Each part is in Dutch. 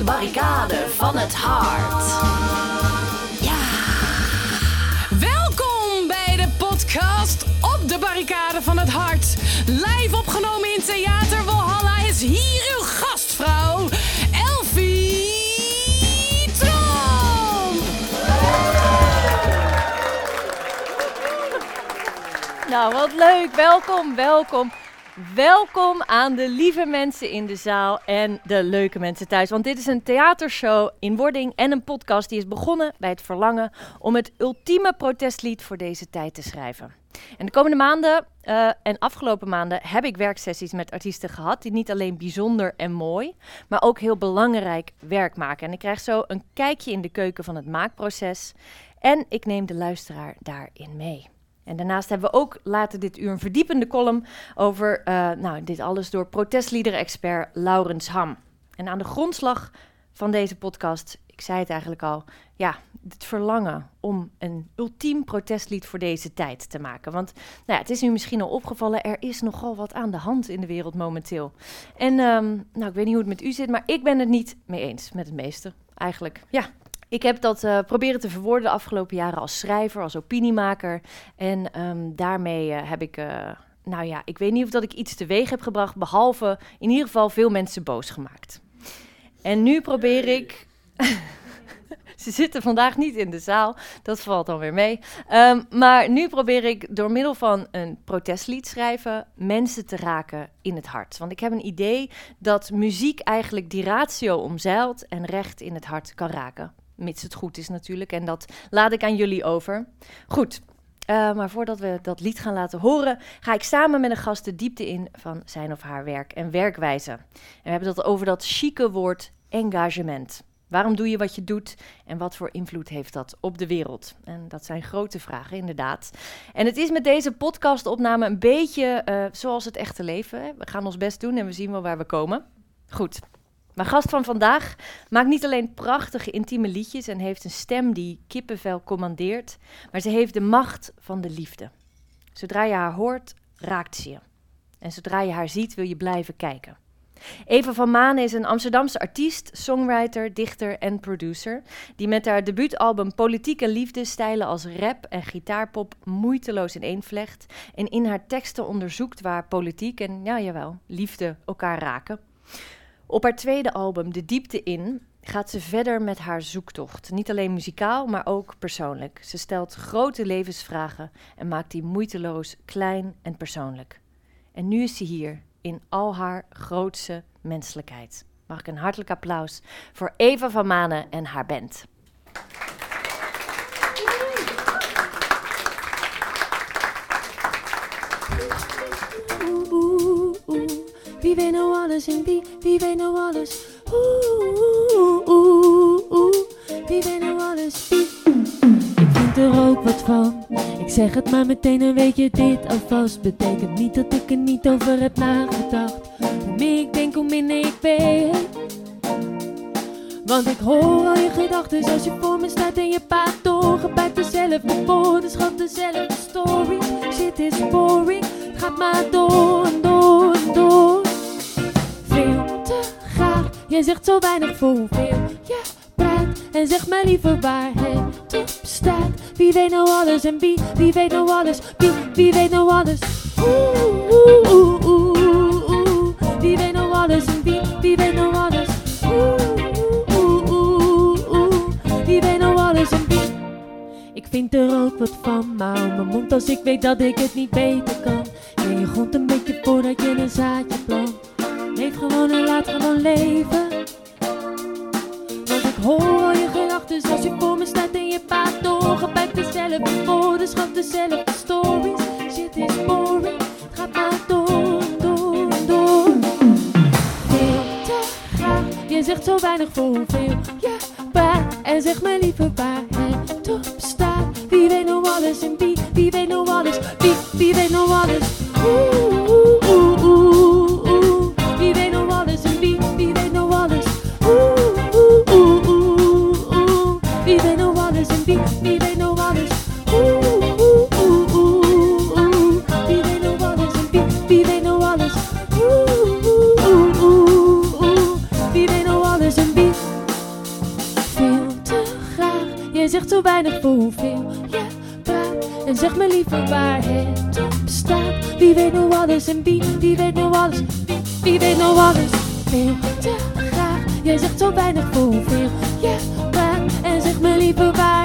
de barricade van het hart. Ja. Welkom bij de podcast op de barricade van het hart. Live opgenomen in Theater Walhalla is hier uw gastvrouw, Elfie. Nou, wat leuk. Welkom, welkom. Welkom aan de lieve mensen in de zaal en de leuke mensen thuis. Want dit is een theatershow in wording en een podcast die is begonnen bij het verlangen om het ultieme protestlied voor deze tijd te schrijven. En de komende maanden eh, en afgelopen maanden heb ik werksessies met artiesten gehad die niet alleen bijzonder en mooi, maar ook heel belangrijk werk maken. En ik krijg zo een kijkje in de keuken van het maakproces en ik neem de luisteraar daarin mee. En daarnaast hebben we ook later dit uur een verdiepende column over eh, nou, dit alles door protestliederen-expert Laurens Ham. En aan de grondslag van deze podcast, ik zei het eigenlijk al, ja, het verlangen om een ultiem protestlied voor deze tijd te maken. Want nou ja, het is u misschien al opgevallen, er is nogal wat aan de hand in de wereld momenteel. En ehm, nou, ik weet niet hoe het met u zit, maar ik ben het niet mee eens met het meeste. Eigenlijk, ja, ik heb dat uh, proberen te verwoorden de afgelopen jaren als schrijver, als opiniemaker. En um, daarmee uh, heb ik, uh, nou ja, ik weet niet of dat ik iets teweeg heb gebracht, behalve in ieder geval veel mensen boos gemaakt. En nu probeer ik. Ze zitten vandaag niet in de zaal, dat valt dan weer mee. Um, maar nu probeer ik door middel van een protestlied schrijven mensen te raken in het hart. Want ik heb een idee dat muziek eigenlijk die ratio omzeilt en recht in het hart kan raken mits het goed is natuurlijk. En dat laat ik aan jullie over. Goed, uh, maar voordat we dat lied gaan laten horen, ga ik samen met een gast de diepte in van zijn of haar werk en werkwijze. En we hebben het over dat chique woord engagement. Waarom doe je wat je doet en wat voor invloed heeft dat op de wereld? En dat zijn grote vragen, inderdaad. En het is met deze podcastopname een beetje uh, zoals het echte leven. We gaan ons best doen en we zien wel waar we komen. Goed, mijn gast van vandaag maakt niet alleen prachtige intieme liedjes en heeft een stem die kippenvel commandeert, maar ze heeft de macht van de liefde. Zodra je haar hoort, raakt ze je. En zodra je haar ziet, wil je blijven kijken. Eva van Manen is een Amsterdamse artiest, songwriter, dichter en producer, die met haar debuutalbum Politiek en Liefde stijlen als rap en gitaarpop moeiteloos ineenvlecht en in haar teksten onderzoekt waar politiek en, ja jawel, liefde elkaar raken. Op haar tweede album, De Diepte In, gaat ze verder met haar zoektocht. Niet alleen muzikaal, maar ook persoonlijk. Ze stelt grote levensvragen en maakt die moeiteloos klein en persoonlijk. En nu is ze hier in al haar grootse menselijkheid. Mag ik een hartelijk applaus voor Eva van Manen en haar band. Wie weet nou alles en wie, wie weet nou alles? Oeh, oeh, oeh, wie weet nou alles? Wie? Ik vind er ook wat van. Ik zeg het maar meteen, dan weet je dit alvast. Betekent niet dat ik er niet over heb nagedacht. Hoe meer ik denk, hoe minder ik weet. Want ik hoor al je gedachten als je voor me staat en je paard doorgebijt dezelfde woorden, schat dezelfde stories. Shit is boring, het gaat maar door en door en door. Jij zegt zo weinig voor hoeveel je praat. En zeg maar liever waar het op staat. Wie weet nou alles en wie, wie weet nou alles, wie, wie weet nou alles. Oeh, oeh, oeh, oeh, oeh. Wie weet nou alles en wie, wie weet nou alles. Oeh, oeh, oeh, oeh. Wie weet nou alles en wie. Ik vind er ook wat van, maar mijn mond als ik weet dat ik het niet beter kan. Nee, je grond een beetje voordat je een zaadje plant. Leef gewoon en laat gewoon leven. Want ik hoor al je gedachten als je voor me staat en je paard doorgebijt dezelfde woorden, schat dezelfde stories. Shit is boring, het gaat maar door, door, door. Veel te graag, je zegt zo weinig voor hoeveel je praat. En zeg me liever waar het op staat. Wie weet nou alles en wie, wie weet nou alles, wie, wie weet nou alles. Weinig voor hoeveel je praat. En zeg me liever waar het op staat. Wie weet nou alles en wie, wie weet nou alles. Wie, wie weet nou alles. Veel te graag. Jij zegt zo weinig voor hoeveel je praat. En zeg me liever waar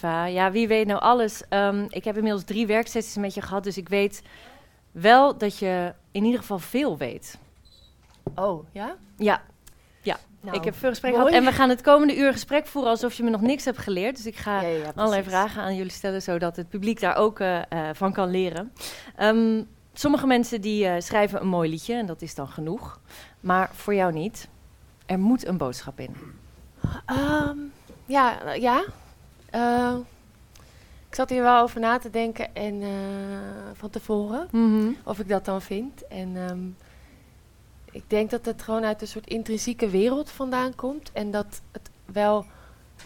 Eva. Ja, wie weet nou alles. Ehm, ik heb inmiddels drie werksessies met je gehad, dus ik weet wel dat je in ieder geval veel weet. Oh, ja? Ja, ja. Nou, ik heb veel gesprek gehad en we gaan het komende uur gesprek voeren alsof je me nog niks hebt geleerd. Dus ik ga Ja, ja, ja, allerlei vragen aan jullie stellen, zodat het publiek daar ook eh, eh, van kan leren. Ehm, sommige mensen die eh, schrijven een mooi liedje en dat is dan genoeg. Maar voor jou niet. Er moet een boodschap in. Ehm, ja, ja. Eh, ik zat hier wel over na te denken en eh, van tevoren of ik dat dan vind. En ehm, ik denk dat het gewoon uit een soort intrinsieke wereld vandaan komt. En dat het wel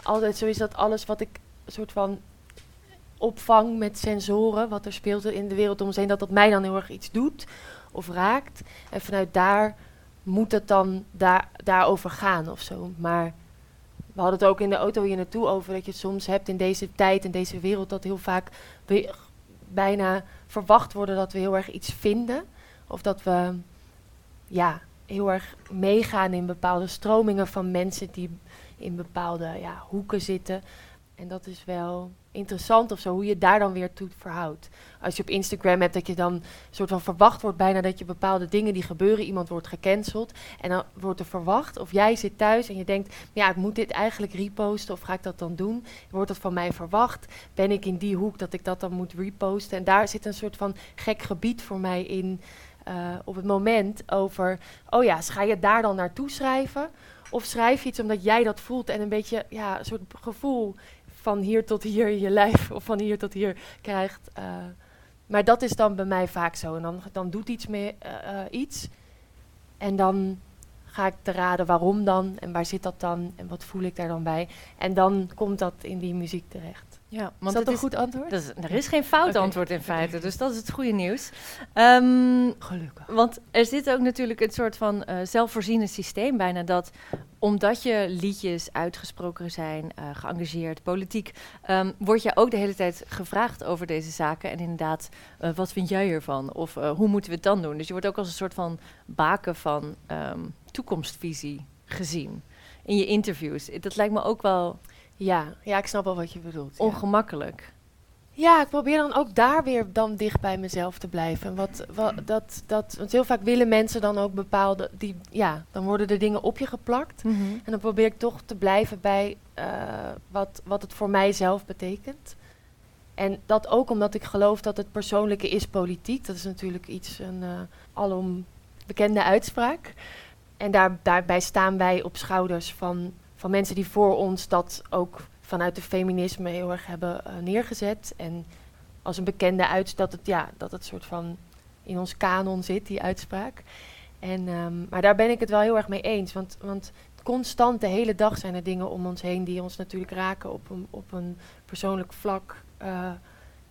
altijd zo is dat alles wat ik een soort van opvang met sensoren, wat er speelt in de wereld om ons heen, dat dat mij dan heel erg iets doet of raakt. En vanuit daar moet het dan daar, daarover gaan of zo. Maar we hadden het ook in de auto hier naartoe over dat je soms hebt in deze tijd, in deze wereld, dat heel vaak bijna verwacht worden dat we heel erg iets vinden. Of dat we ja, heel erg meegaan in bepaalde stromingen van mensen die in bepaalde ja, hoeken zitten. En dat is wel interessant of zo, hoe je daar dan weer toe verhoudt. Als je op Instagram hebt dat je dan soort van verwacht wordt bijna dat je bepaalde dingen die gebeuren, iemand wordt gecanceld. En dan wordt er verwacht, of jij zit thuis en je denkt, ja, ik moet dit eigenlijk reposten of ga ik dat dan doen? Wordt dat van mij verwacht? Ben ik in die hoek dat ik dat dan moet reposten? En daar zit een soort van gek gebied voor mij in eh, op het moment over, oh ja, ga je daar dan naartoe schrijven? Of schrijf je iets omdat jij dat voelt en een beetje, ja, een soort gevoel van hier tot hier je lijf of van hier tot hier krijgt. eh, maar dat is dan bij mij vaak zo. En dan, dan doet iets meer eh, eh, iets. En dan ga ik te raden waarom dan en waar zit dat dan en wat voel ik daar dan bij. En dan komt dat in die muziek terecht. Ja, is dat een is- goed antwoord? dat is- er is geen fout antwoord in feite, dus dat is het goede nieuws. Ehm, Gelukkig. Want er zit ook natuurlijk een soort van eh zelfvoorzienend systeem bijna dat omdat je liedjes uitgesproken zijn, eh, geëngageerd, politiek, ehm, word je ook de hele tijd gevraagd over deze zaken. En inderdaad, eh, wat vind jij ervan? Of hoe moeten we het dan doen? Dus je wordt ook als een soort van baken van ehm, toekomstvisie gezien in je interviews. Dat lijkt me ook wel Ja, ja, ik snap wel wat je bedoelt. ongemakkelijk. Ja, ik probeer dan ook daar weer dan dicht bij mezelf te blijven. En Wat, wat, dat, dat, want heel vaak willen mensen dan ook bepaalde, die, ja, dan worden er dingen op je geplakt. En dan probeer ik toch te blijven bij eh, wat, wat het voor mijzelf betekent. En dat ook omdat ik geloof dat het persoonlijke is politiek. Dat is natuurlijk iets, een eh, alom bekende uitspraak. En daar, daarbij staan wij op schouders van, van mensen die voor ons dat ook vanuit de feminisme heel erg hebben eh, neergezet. En als een bekende uitspraak, dat het, ja, dat het soort van in ons kanon zit, die uitspraak. En, ehm, maar daar ben ik het wel heel erg mee eens. Want, want constant de hele dag zijn er dingen om ons heen die ons natuurlijk raken op een, op een persoonlijk vlak. eh,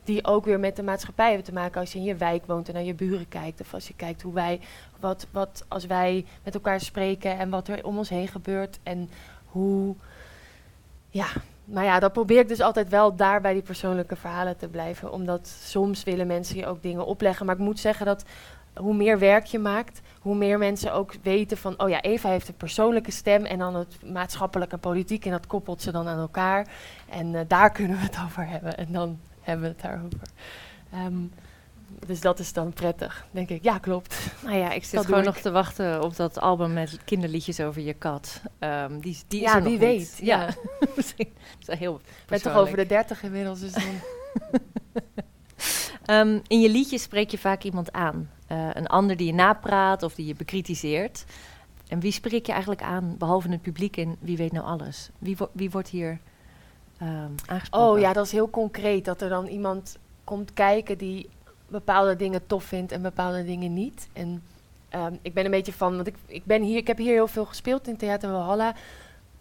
die ook weer met de maatschappij hebben te maken als je in je wijk woont en naar je buren kijkt. Of als je kijkt hoe wij, wat, wat als wij met elkaar spreken en wat er om ons heen gebeurt. En hoe, ja, maar ja, dan probeer ik dus altijd wel daar bij die persoonlijke verhalen te blijven. Omdat soms willen mensen je ook dingen opleggen. Maar ik moet zeggen dat hoe meer werk je maakt, hoe meer mensen ook weten van, oh ja, Eva heeft een persoonlijke stem en dan het maatschappelijke en politiek en dat koppelt ze dan aan elkaar. En eh, daar kunnen we het over hebben en dan hebben we het daarover. Ehm, dus dat is dan prettig, denk ik. Ja, klopt. Nou ja, ik zit Dat gewoon nog te wachten op dat album met kinderliedjes over je kat. Ehm, die, die is Ja, er wie weet, Ja, ja. misschien. Is wel heel Ik ben toch over de dertig inmiddels, dus dan... Ehm, in je liedjes spreek je vaak iemand aan. Eh, een ander die je napraat of die je bekritiseert. En wie spreek je eigenlijk aan, behalve het publiek en wie weet nou alles? Wie, wo- wie wordt hier ehm aangesproken? Oh ja, dat is heel concreet. Dat er dan iemand komt kijken die bepaalde dingen tof vindt en bepaalde dingen niet. En ehm, ik ben een beetje van, want ik, ik, ben hier, ik heb hier heel veel gespeeld in Theater Walhalla.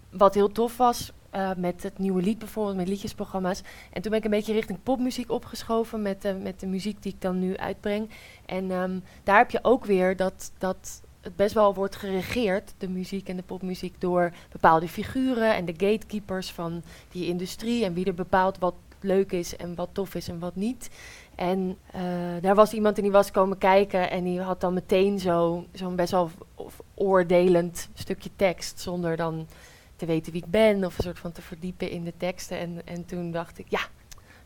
Wat heel tof was, eh, met het nieuwe lied bijvoorbeeld, met liedjesprogramma's. En toen ben ik een beetje richting popmuziek opgeschoven met, de met de muziek die ik dan nu uitbreng. En ehm, daar heb je ook weer dat, dat het best wel wordt geregeerd, de muziek en de popmuziek, door bepaalde figuren en de gatekeepers van die industrie. En wie er bepaalt wat leuk is en wat tof is en wat niet. En eh, daar was iemand en die was komen kijken en die had dan meteen zo- zo'n best wel oordelend stukje tekst, zonder dan te weten wie ik ben of een soort van te verdiepen in de teksten. En, en toen dacht ik, ja,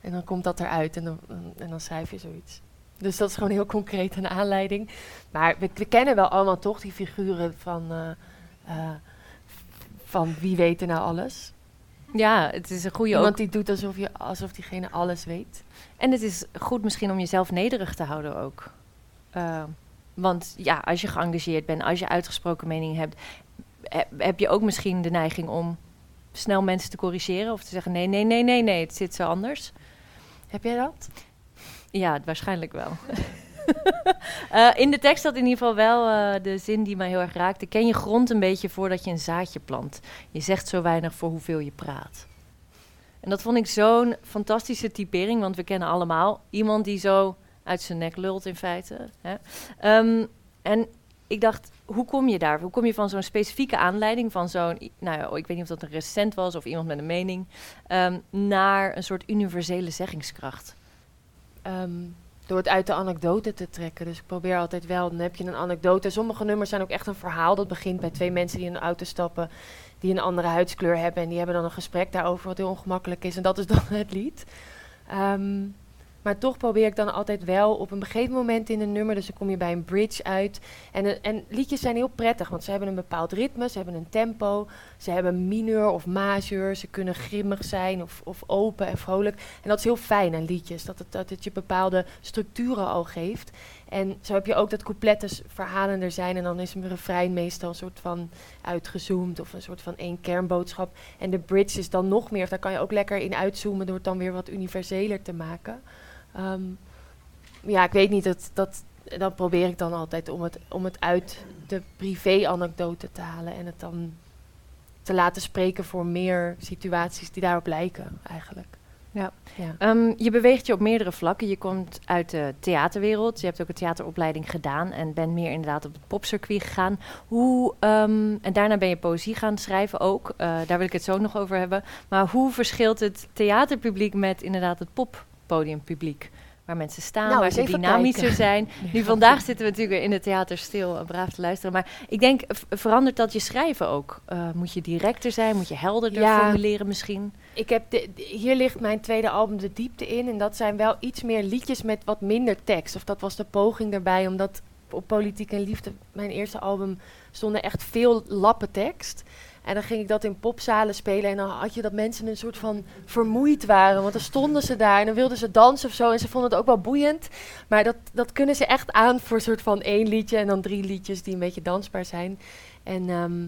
en dan komt dat eruit en dan, en dan schrijf je zoiets. Dus dat is gewoon heel concreet een aanleiding. Maar we, we kennen wel allemaal toch die figuren van, eh, eh, van wie weet er nou alles. Ja, het is een goede ook. Iemand die doet alsof, je, alsof diegene alles weet. En het is goed misschien om jezelf nederig te houden ook. Eh, want ja, als je geëngageerd bent, als je uitgesproken mening hebt, he- heb je ook misschien de neiging om snel mensen te corrigeren of te zeggen: nee, nee, nee, nee, nee, het zit zo anders. Heb jij dat? Ja, waarschijnlijk wel. Eh, in de tekst staat in ieder geval wel eh, de zin die mij heel erg raakte. Ken je grond een beetje voordat je een zaadje plant. Je zegt zo weinig voor hoeveel je praat. En dat vond ik zo'n fantastische typering, want we kennen allemaal iemand die zo uit zijn nek lult in feite. Hè? Ehm, en ik dacht, hoe kom je daar? Hoe kom je van zo'n specifieke aanleiding, van zo'n, nou ja, ik weet niet of dat een recent was of iemand met een mening, ehm, naar een soort universele zeggingskracht? Ehm, door het uit de anekdote te trekken. Dus ik probeer altijd wel, dan heb je een anekdote. Sommige nummers zijn ook echt een verhaal. Dat begint bij twee mensen die in een auto stappen, die een andere huidskleur hebben. En die hebben dan een gesprek daarover wat heel ongemakkelijk is. En dat is dan het lied. Ehm, maar toch probeer ik dan altijd wel op een gegeven moment in een nummer, dus dan kom je bij een bridge uit. En, eh, en liedjes zijn heel prettig, want ze hebben een bepaald ritme, ze hebben een tempo, ze hebben mineur of majeur, ze kunnen grimmig zijn of, of open en vrolijk. En dat is heel fijn aan liedjes, dat het, dat het je bepaalde structuren al geeft. En zo heb je ook dat coupletten verhalender zijn en dan is een refrein meestal een soort van uitgezoomd of een soort van één kernboodschap. En de bridge is dan nog meer, daar kan je ook lekker in uitzoomen door het dan weer wat universeler te maken. Ehm, ja, ik weet niet, dat, dat, dat probeer ik dan altijd om het, om het uit de privé-anekdote te halen en het dan te laten spreken voor meer situaties die daarop lijken, eigenlijk. Ja. ja. Ehm, je beweegt je op meerdere vlakken. Je komt uit de theaterwereld. Je hebt ook een theateropleiding gedaan en bent meer inderdaad op het popcircuit gegaan. Hoe, ehm, en daarna ben je poëzie gaan schrijven ook. Eh, daar wil ik het zo nog over hebben. Maar hoe verschilt het theaterpubliek met inderdaad het poppodiumpubliek? Waar mensen staan, Nou, waar ze dynamischer kijken. zijn. Nu vandaag zitten we natuurlijk in het theater stil, eh, braaf te luisteren. Maar ik denk, verandert dat je schrijven ook? Eh, moet je directer zijn? Moet je helderder Ja. formuleren misschien? Ik heb de- hier ligt mijn tweede album De Diepte in. En dat zijn wel iets meer liedjes met wat minder tekst. Of dat was de poging daarbij, omdat op Politiek en Liefde, mijn eerste album, stonden echt veel lappen tekst. En dan ging ik dat in popzalen spelen. En dan had je dat mensen een soort van vermoeid waren. Want dan stonden ze daar en dan wilden ze dansen of zo. En ze vonden het ook wel boeiend. Maar dat, dat kunnen ze echt aan voor een soort van één liedje. En dan drie liedjes die een beetje dansbaar zijn. En ehm,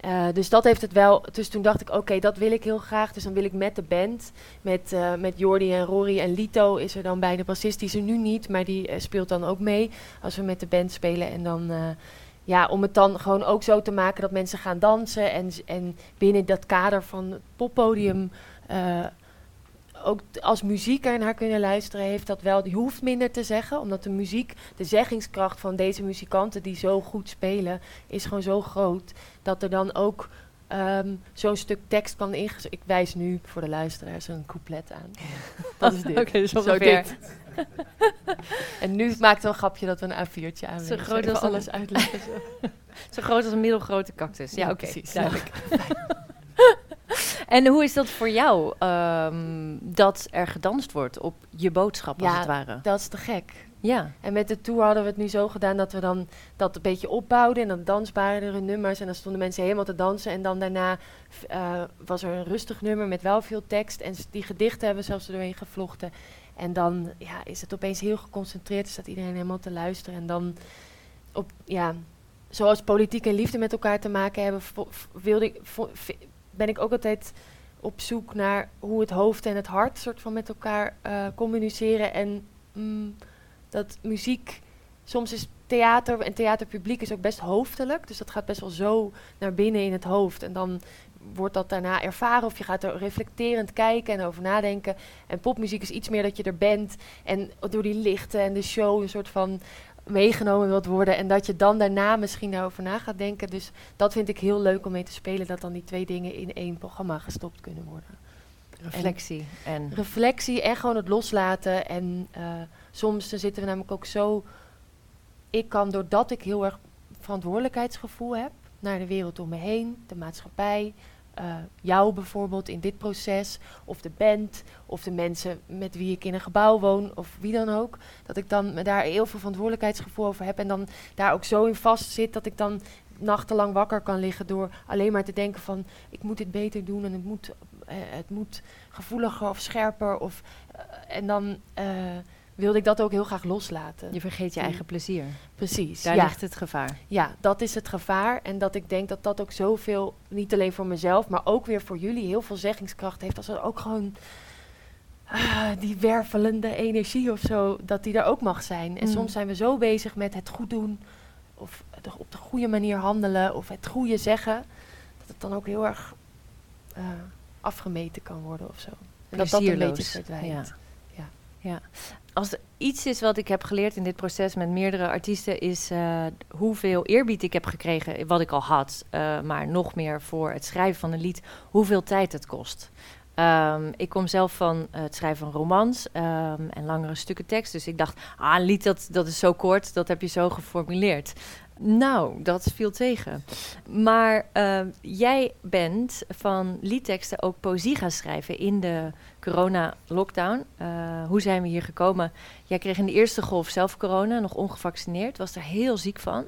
eh, dus dat heeft het wel. Dus toen dacht ik, oké, dat wil ik heel graag. Dus dan wil ik met de band, met, eh, met Jordi en Rory en Lito is er dan bij de bassist. Die is er nu niet, maar die eh, speelt dan ook mee als we met de band spelen. En dan, ja, om het dan gewoon ook zo te maken dat mensen gaan dansen. En, en binnen dat kader van het poppodium eh, ook als muziek er naar kunnen luisteren, heeft dat wel. Die hoeft minder te zeggen, omdat de muziek, de zeggingskracht van deze muzikanten die zo goed spelen, is gewoon zo groot dat er dan ook ehm, zo'n stuk tekst kan ingezet. Ik wijs nu voor de luisteraars een couplet aan. Dat is dit. Oké, dus Zo dit. en nu maakt het wel een grapje dat we een A4'tje aan Zo groot als een- alles uitleggen. Zo. Zo groot als een middelgrote cactus. Ja, Ja, oké. duidelijk. en hoe is dat voor jou, ehm, dat er gedanst wordt op je boodschap, als het ware? Dat is te gek. Ja. En met de tour hadden we het nu zo gedaan dat we dan dat een beetje opbouwden. En dan dansbare nummers. En dan stonden mensen helemaal te dansen. En dan daarna eh, was er een rustig nummer met wel veel tekst. En die gedichten hebben we zelfs er doorheen gevlochten. En dan ja, is het opeens heel geconcentreerd. Staat iedereen helemaal te luisteren. En dan op, ja, zoals politiek en liefde met elkaar te maken hebben, wilde ik, ben ik ook altijd op zoek naar hoe het hoofd en het hart soort van met elkaar eh, communiceren. En mm, dat muziek, soms is theater en theaterpubliek is ook best hoofdelijk. Dus dat gaat best wel zo naar binnen in het hoofd. En dan wordt dat daarna ervaren of je gaat er reflecterend kijken en over nadenken. En popmuziek is iets meer dat je er bent en door die lichten en de show een soort van meegenomen wilt worden. En dat je dan daarna misschien daarover na gaat denken. Dus dat vind ik heel leuk om mee te spelen. Dat dan die twee dingen in één programma gestopt kunnen worden. Reflectie en... Reflectie en gewoon het loslaten. En eh, soms dan zitten we namelijk ook zo... Ik kan, doordat ik heel erg verantwoordelijkheidsgevoel heb... naar de wereld om me heen, de maatschappij... eh, jou bijvoorbeeld in dit proces, of de band, of de mensen met wie ik in een gebouw woon, of wie dan ook. Dat ik dan me daar heel veel verantwoordelijkheidsgevoel over heb en dan daar ook zo in vast zit dat ik dan nachtenlang wakker kan liggen door alleen maar te denken van ik moet dit beter doen en het moet, eh, het moet gevoeliger of scherper. Of, eh, en dan wilde ik dat ook heel graag loslaten. Je vergeet je Mm. eigen plezier. Precies. Daar ja. ligt het gevaar. Ja, dat is het gevaar. En dat ik denk dat dat ook zoveel, niet alleen voor mezelf, maar ook weer voor jullie, heel veel zeggingskracht heeft. Als er ook gewoon ah, die wervelende energie of zo, dat die er ook mag zijn. En Mm. soms zijn we zo bezig met het goed doen, of de, op de goede manier handelen, of het goede zeggen, dat het dan ook heel erg eh, afgemeten kan worden of zo. En dat dat een beetje verdwijnt. Ja. Ja. Als er iets is wat ik heb geleerd in dit proces met meerdere artiesten, is eh, hoeveel eerbied ik heb gekregen, wat ik al had, eh, maar nog meer voor het schrijven van een lied, hoeveel tijd het kost. Ehm, ik kom zelf van het schrijven van romans ehm, en langere stukken tekst. Dus ik dacht, ah, een lied dat, dat is zo kort, dat heb je zo geformuleerd. Nou, dat viel tegen. Maar ehm, jij bent van liedteksten ook poëzie gaan schrijven in de corona-lockdown. Eh, hoe zijn we hier gekomen? Jij kreeg in de eerste golf zelf corona, nog ongevaccineerd. Was er heel ziek van.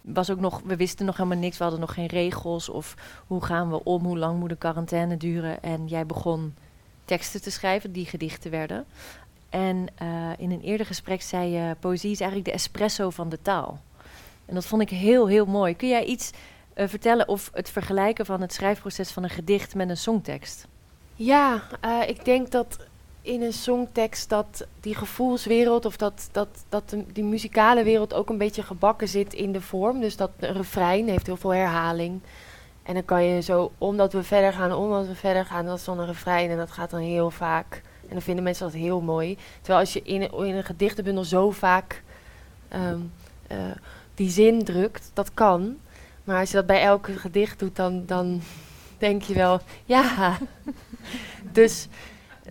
Was ook nog, we wisten nog helemaal niks. We hadden nog geen regels. Of hoe gaan we om? Hoe lang moet de quarantaine duren? En jij begon teksten te schrijven die gedichten werden. En eh, in een eerder gesprek zei je: poëzie is eigenlijk de espresso van de taal. En dat vond ik heel, heel mooi. Kun jij iets eh, vertellen of het vergelijken van het schrijfproces van een gedicht met een songtekst? Ja, eh, ik denk dat in een songtekst dat die gevoelswereld of dat, dat, dat die muzikale wereld ook een beetje gebakken zit in de vorm. Dus dat een refrein heeft heel veel herhaling. En dan kan je zo, omdat we verder gaan, omdat we verder gaan, dat is dan een refrein en dat gaat dan heel vaak. En dan vinden mensen dat heel mooi. Terwijl als je in, in een gedichtenbundel zo vaak ehm, eh, die zin drukt, dat kan. Maar als je dat bij elk gedicht doet, dan, dan denk je wel, ja. dus,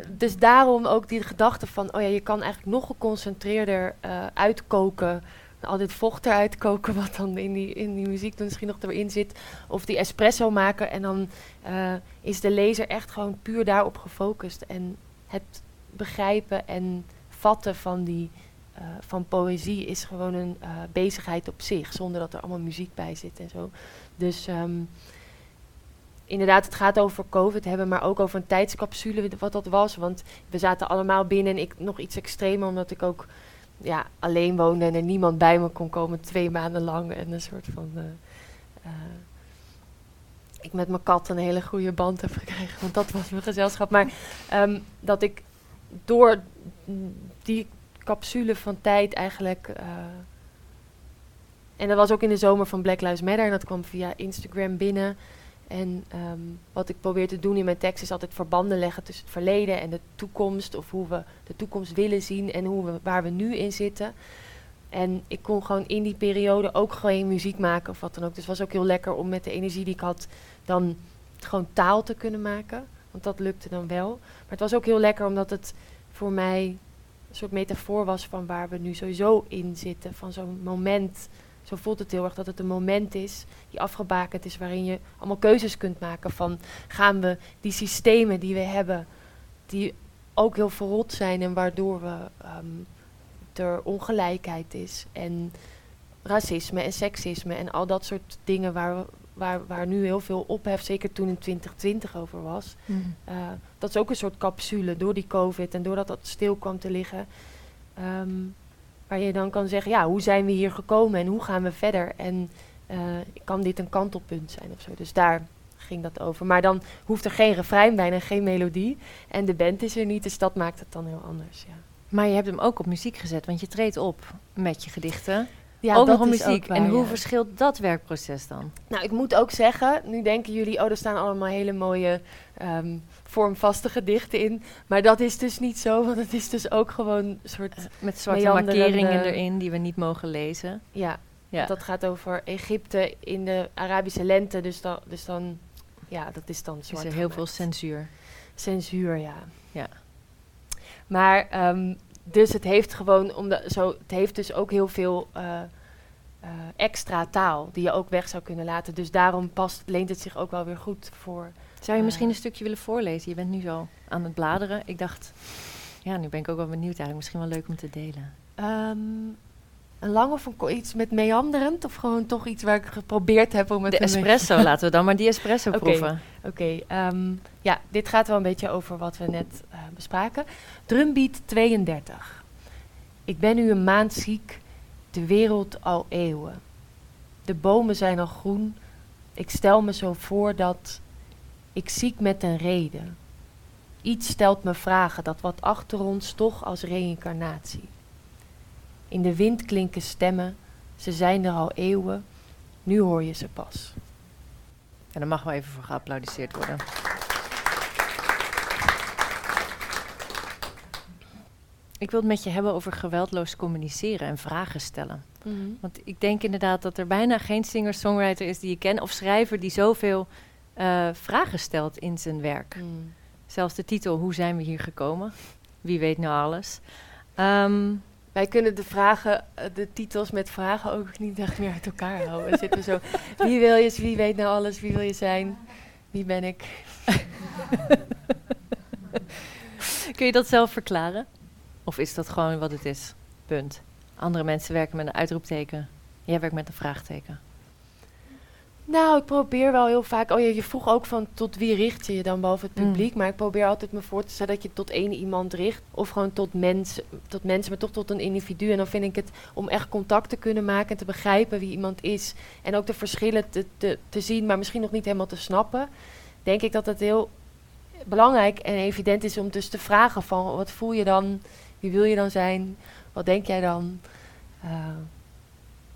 dus daarom ook die gedachte van, oh ja, je kan eigenlijk nog geconcentreerder eh, uitkoken. Al dit vocht eruit koken, wat dan in die, in die muziek dan misschien nog erin zit. Of die espresso maken. En dan eh, is de lezer echt gewoon puur daarop gefocust. En het begrijpen en vatten van die eh, van poëzie is gewoon een eh, bezigheid op zich. Zonder dat er allemaal muziek bij zit en zo. Dus ehm, inderdaad, het gaat over COVID hebben, maar ook over een tijdscapsule, wat dat was. Want we zaten allemaal binnen en ik nog iets extremer, omdat ik ook ja, alleen woonde en er niemand bij me kon komen twee maanden lang. En een soort van. eh, eh, ik met mijn kat een hele goede band heb gekregen, want dat was mijn gezelschap. Maar ehm, dat ik door die capsule van tijd eigenlijk. eh, en dat was ook in de zomer van Black Lives Matter. En dat kwam via Instagram binnen. En ehm, wat ik probeer te doen in mijn tekst is altijd verbanden leggen tussen het verleden en de toekomst. Of hoe we de toekomst willen zien en hoe we, waar we nu in zitten. En ik kon gewoon in die periode ook geen muziek maken of wat dan ook. Dus het was ook heel lekker om met de energie die ik had dan gewoon taal te kunnen maken. Want dat lukte dan wel. Maar het was ook heel lekker omdat het voor mij soort metafoor was van waar we nu sowieso in zitten. Van zo'n moment. Zo voelt het heel erg dat het een moment is die afgebakend is, waarin je allemaal keuzes kunt maken van gaan we die systemen die we hebben, die ook heel verrot zijn en waardoor we ehm, er ongelijkheid is. En racisme en seksisme en al dat soort dingen waar, we- waar, waar nu heel veel ophef, zeker toen in 2020 over was. Eh, dat is ook een soort capsule door die COVID en doordat dat stil kwam te liggen. ehm, waar je dan kan zeggen, ja, hoe zijn we hier gekomen en hoe gaan we verder? En eh, kan dit een kantelpunt zijn of zo? Dus daar ging dat over. Maar dan hoeft er geen refrein bij en geen melodie. En de band is er niet, dus dat maakt het dan heel anders. Ja, Maar je hebt hem ook op muziek gezet, want je treedt op met je gedichten. Ja ook dat nog is muziek. ook waar, en hoe ja. verschilt dat werkproces dan? Nou, ik moet ook zeggen, nu denken jullie, oh, er staan allemaal hele mooie ehm, vormvaste gedichten in. Maar dat is dus niet zo, want het is dus ook gewoon een soort, Met zwarte markeringen erin die we niet mogen lezen. ja, Ja. dat gaat over Egypte in de Arabische lente. Dus dan, dus dan ja, dat is dan is zwart er heel veel censuur. censuur, ja. Ja. Maar, ehm, dus het heeft gewoon, omdat, zo, het heeft dus ook heel veel eh, eh, extra taal die je ook weg zou kunnen laten. Dus daarom past, leent het zich ook wel weer goed voor. Zou je misschien Eh. een stukje willen voorlezen? Je bent nu zo aan het bladeren. Ik dacht, ja, nu ben ik ook wel benieuwd eigenlijk. Misschien wel leuk om te delen. Ehm, een lang of een iets met meanderend? Of gewoon toch iets waar ik geprobeerd heb om het De espresso, laten we dan maar die espresso proeven. Oké, ehm, ja, dit gaat wel een beetje over wat we net eh, bespraken. Drumbeat 32. Ik ben nu een maand ziek, de wereld al eeuwen. De bomen zijn al groen, ik stel me zo voor dat ik ziek met een reden. Iets stelt me vragen dat wat achter ons toch als reïncarnatie. In de wind klinken stemmen, ze zijn er al eeuwen, nu hoor je ze pas. En daar mag wel even voor geapplaudisseerd worden. Ik wil het met je hebben over geweldloos communiceren en vragen stellen. Want ik denk inderdaad dat er bijna geen singer-songwriter is die je kent of schrijver die zoveel eh, vragen stelt in zijn werk. Mm. Zelfs de titel Hoe zijn we hier gekomen? Wie weet nou alles? Ehm, Wij kunnen de vragen, eh, de titels met vragen ook niet echt meer uit elkaar houden. Zitten zo, wie wil je, wie weet nou alles, wie wil je zijn, wie ben ik? kun je dat zelf verklaren? Of is dat gewoon wat het is? Punt. Andere mensen werken met een uitroepteken. Jij werkt met een vraagteken. Nou, ik probeer wel heel vaak, oh ja, je vroeg ook van tot wie richt je je dan boven het Mm. publiek, maar ik probeer altijd me voor te stellen dat je tot één iemand richt, of gewoon tot, mens, tot mensen, maar toch tot een individu. En dan vind ik het om echt contact te kunnen maken en te begrijpen wie iemand is, en ook de verschillen te, te, te zien, maar misschien nog niet helemaal te snappen, denk ik dat het heel belangrijk en evident is om dus te vragen van wat voel je dan, wie wil je dan zijn, wat denk jij dan, Eh,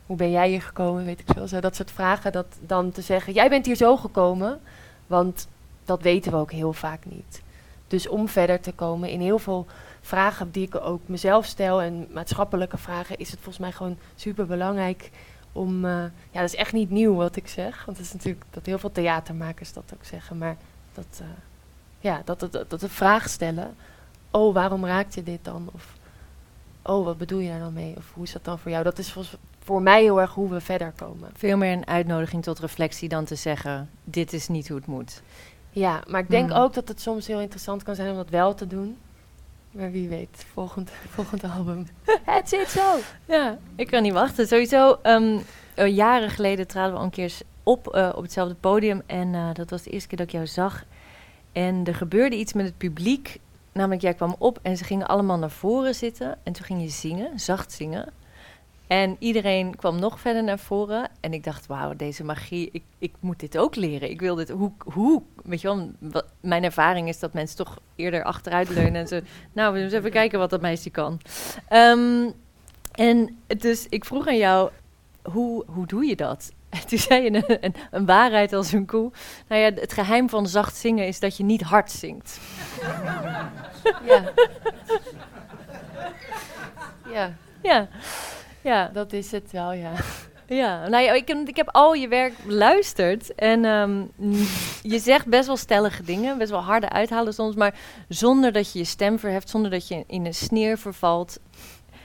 hoe ben jij hier gekomen, weet ik veel, zo dat soort vragen, dat dan te zeggen, jij bent hier zo gekomen, want dat weten we ook heel vaak niet. Dus om verder te komen in heel veel vragen die ik ook mezelf stel en maatschappelijke vragen, is het volgens mij gewoon super belangrijk om, eh, ja, dat is echt niet nieuw wat ik zeg, want het is natuurlijk dat heel veel theatermakers dat ook zeggen, maar dat, eh, ja, dat, dat, dat, de vraag stellen, oh, waarom raakt je dit dan? Of, oh, wat bedoel je daar dan mee? Of hoe is dat dan voor jou? Dat is volgens, voor mij heel erg hoe we verder komen. Veel meer een uitnodiging tot reflectie dan te zeggen: dit is niet hoe het moet. Ja, maar ik denk Hmm. ook dat het soms heel interessant kan zijn om dat wel te doen. Maar wie weet, volgend, volgend album. Het zit zo. Ja, ik kan niet wachten. Sowieso, ehm, eh, jaren geleden traden we al een keer op eh, op hetzelfde podium. En eh, dat was de eerste keer dat ik jou zag. En er gebeurde iets met het publiek. Namelijk, jij kwam op en ze gingen allemaal naar voren zitten. En toen ging je zingen, zacht zingen. En iedereen kwam nog verder naar voren. En ik dacht, wauw, deze magie, ik, ik moet dit ook leren. Ik wil dit, hoe, hoe, weet je wel, wat, mijn ervaring is dat mensen toch eerder achteruit leunen. En zo, nou, we eens even kijken wat dat meisje kan. Ehm, en dus ik vroeg aan jou, hoe, hoe doe je dat? En toen zei je een, een, een waarheid als een koe. Nou ja, het geheim van zacht zingen is dat je niet hard zingt. Ja. ja, Ja, ja, dat is het wel, ja. ja. Nou ja, ik, heb- ik heb al je werk beluisterd. En ehm, je zegt best wel stellige dingen, best wel harde uithalen soms. Maar zonder dat je je stem verheft, zonder dat je in een sneer vervalt.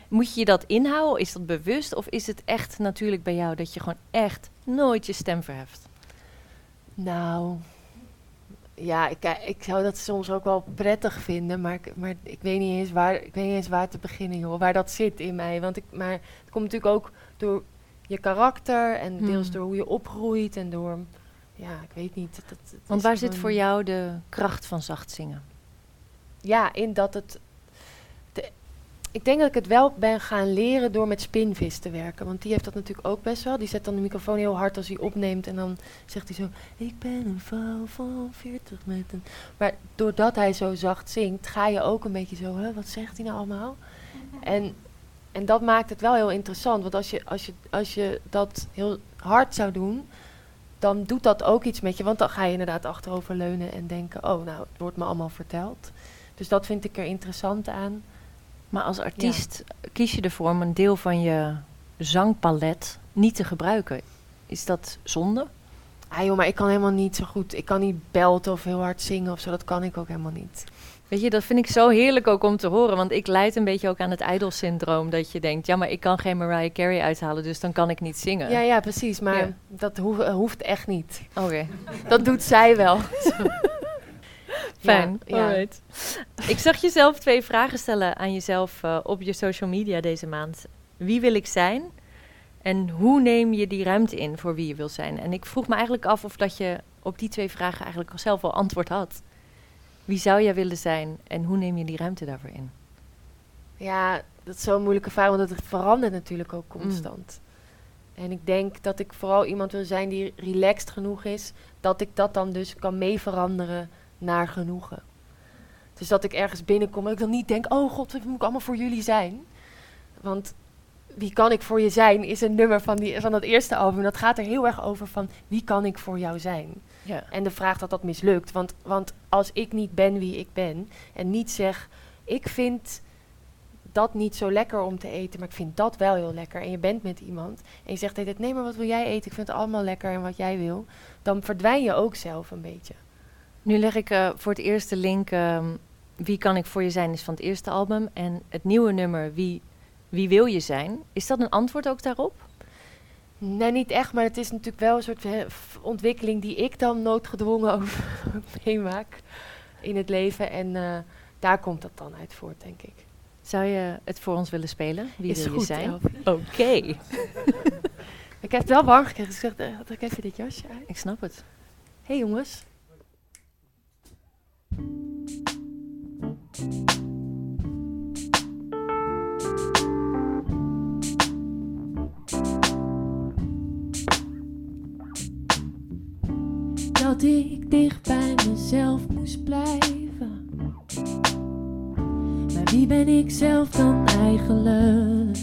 Moet je je dat inhouden? Is dat bewust? Of is het echt natuurlijk bij jou dat je gewoon echt nooit je stem verheft? Nou, ja, ik, ik zou dat soms ook wel prettig vinden, maar, ik, maar ik, weet niet eens waar, ik weet niet eens waar te beginnen, joh. Waar dat zit in mij. Want ik, maar het komt natuurlijk ook door je karakter en deels Hmm. door hoe je opgroeit en door, ja, ik weet niet. Het Want waar zit voor jou de kracht van zacht zingen? Ja, in dat het. Ik denk dat ik het wel ben gaan leren door met Spinvis te werken. Want die heeft dat natuurlijk ook best wel. Die zet dan de microfoon heel hard als hij opneemt. En dan zegt hij zo: Ik ben een vrouw van 40 met een. Maar doordat hij zo zacht zingt, ga je ook een beetje zo: hè, wat zegt hij nou allemaal? En, en dat maakt het wel heel interessant. Want als je, als, je, als je dat heel hard zou doen, dan doet dat ook iets met je. Want dan ga je inderdaad achterover leunen en denken: Oh, nou, het wordt me allemaal verteld. Dus dat vind ik er interessant aan. Maar als artiest kies je ervoor om een deel van je zangpalet niet te gebruiken. Is dat zonde? Ah joh, maar ik kan helemaal niet zo goed. Ik kan niet belten of heel hard zingen of zo. Dat kan ik ook helemaal niet. Weet je, dat vind ik zo heerlijk ook om te horen. Want ik leid een beetje ook aan het idol-syndroom. Dat je denkt, ja, maar ik kan geen Mariah Carey uithalen, dus dan kan ik niet zingen. Ja, ja, precies. Maar Ja. dat hoef- hoeft echt niet. Oké, Dat doet zij wel. fijn. Ja, ja. Ik zag jezelf twee vragen stellen aan jezelf eh, op je social media deze maand. Wie wil ik zijn? En hoe neem je die ruimte in voor wie je wil zijn? En ik vroeg me eigenlijk af of dat je op die twee vragen eigenlijk al zelf al antwoord had. Wie zou jij willen zijn en hoe neem je die ruimte daarvoor in? Ja, dat is zo'n moeilijke vraag, want het verandert natuurlijk ook constant. En ik denk dat ik vooral iemand wil zijn die relaxed genoeg is, dat ik dat dan dus kan mee veranderen naar genoegen. Dus dat ik ergens binnenkom en ik dan niet denk, oh god, wat moet ik allemaal voor jullie zijn? Want wie kan ik voor je zijn is een nummer van, die, van dat eerste album. Dat gaat er heel erg over van wie kan ik voor jou zijn? Ja. En de vraag dat dat mislukt. Want, want als ik niet ben wie ik ben en niet zeg, ik vind dat niet zo lekker om te eten, maar ik vind dat wel heel lekker. En je bent met iemand en je zegt nee, maar wat wil jij eten? Ik vind het allemaal lekker en wat jij wil. Dan verdwijn je ook zelf een beetje. Nu leg ik eh, voor het eerst de link ehm, Wie kan ik voor je zijn is van het eerste album. En het nieuwe nummer Wie, wie wil je zijn? Is dat een antwoord ook daarop? Nee, niet echt, maar het is natuurlijk wel een soort ontwikkeling die ik dan noodgedwongen ook meemaak in het leven. En eh, daar komt dat dan uit voort, denk ik. Zou je het voor ons willen spelen? Wie is wil goed, je zijn? Oké, Ik heb het wel warm gekregen, dus ik zeg, eh, trek even dit jasje ik snap het. hey, jongens. Dat ik dicht bij mezelf moest blijven. Maar wie ben ik zelf dan eigenlijk?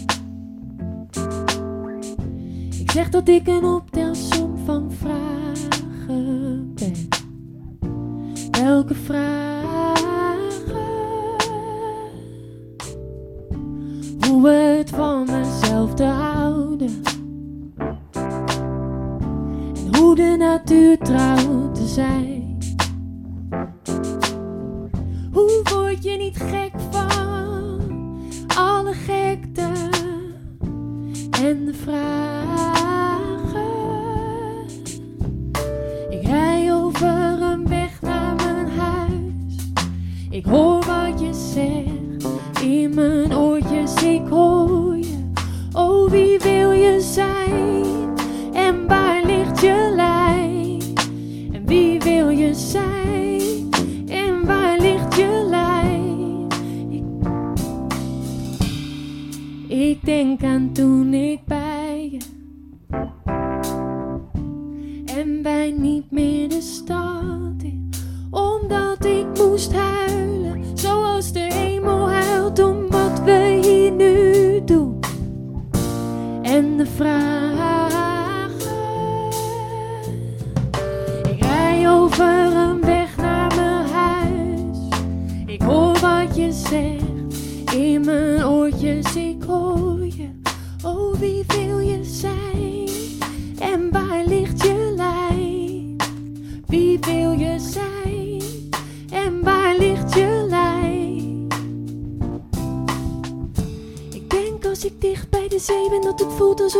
Ik zeg dat ik een optelsom van vragen ben. Welke vragen? Hoe het van mezelf te houden en hoe de natuur trouw te zijn. Hoe word je niet gek van alle gekte en de vragen? Ik rij over een weg naar mijn huis. Ik hoor wat je zegt in mijn oortjes. Ik hoor je. Oh, wie wil je zijn?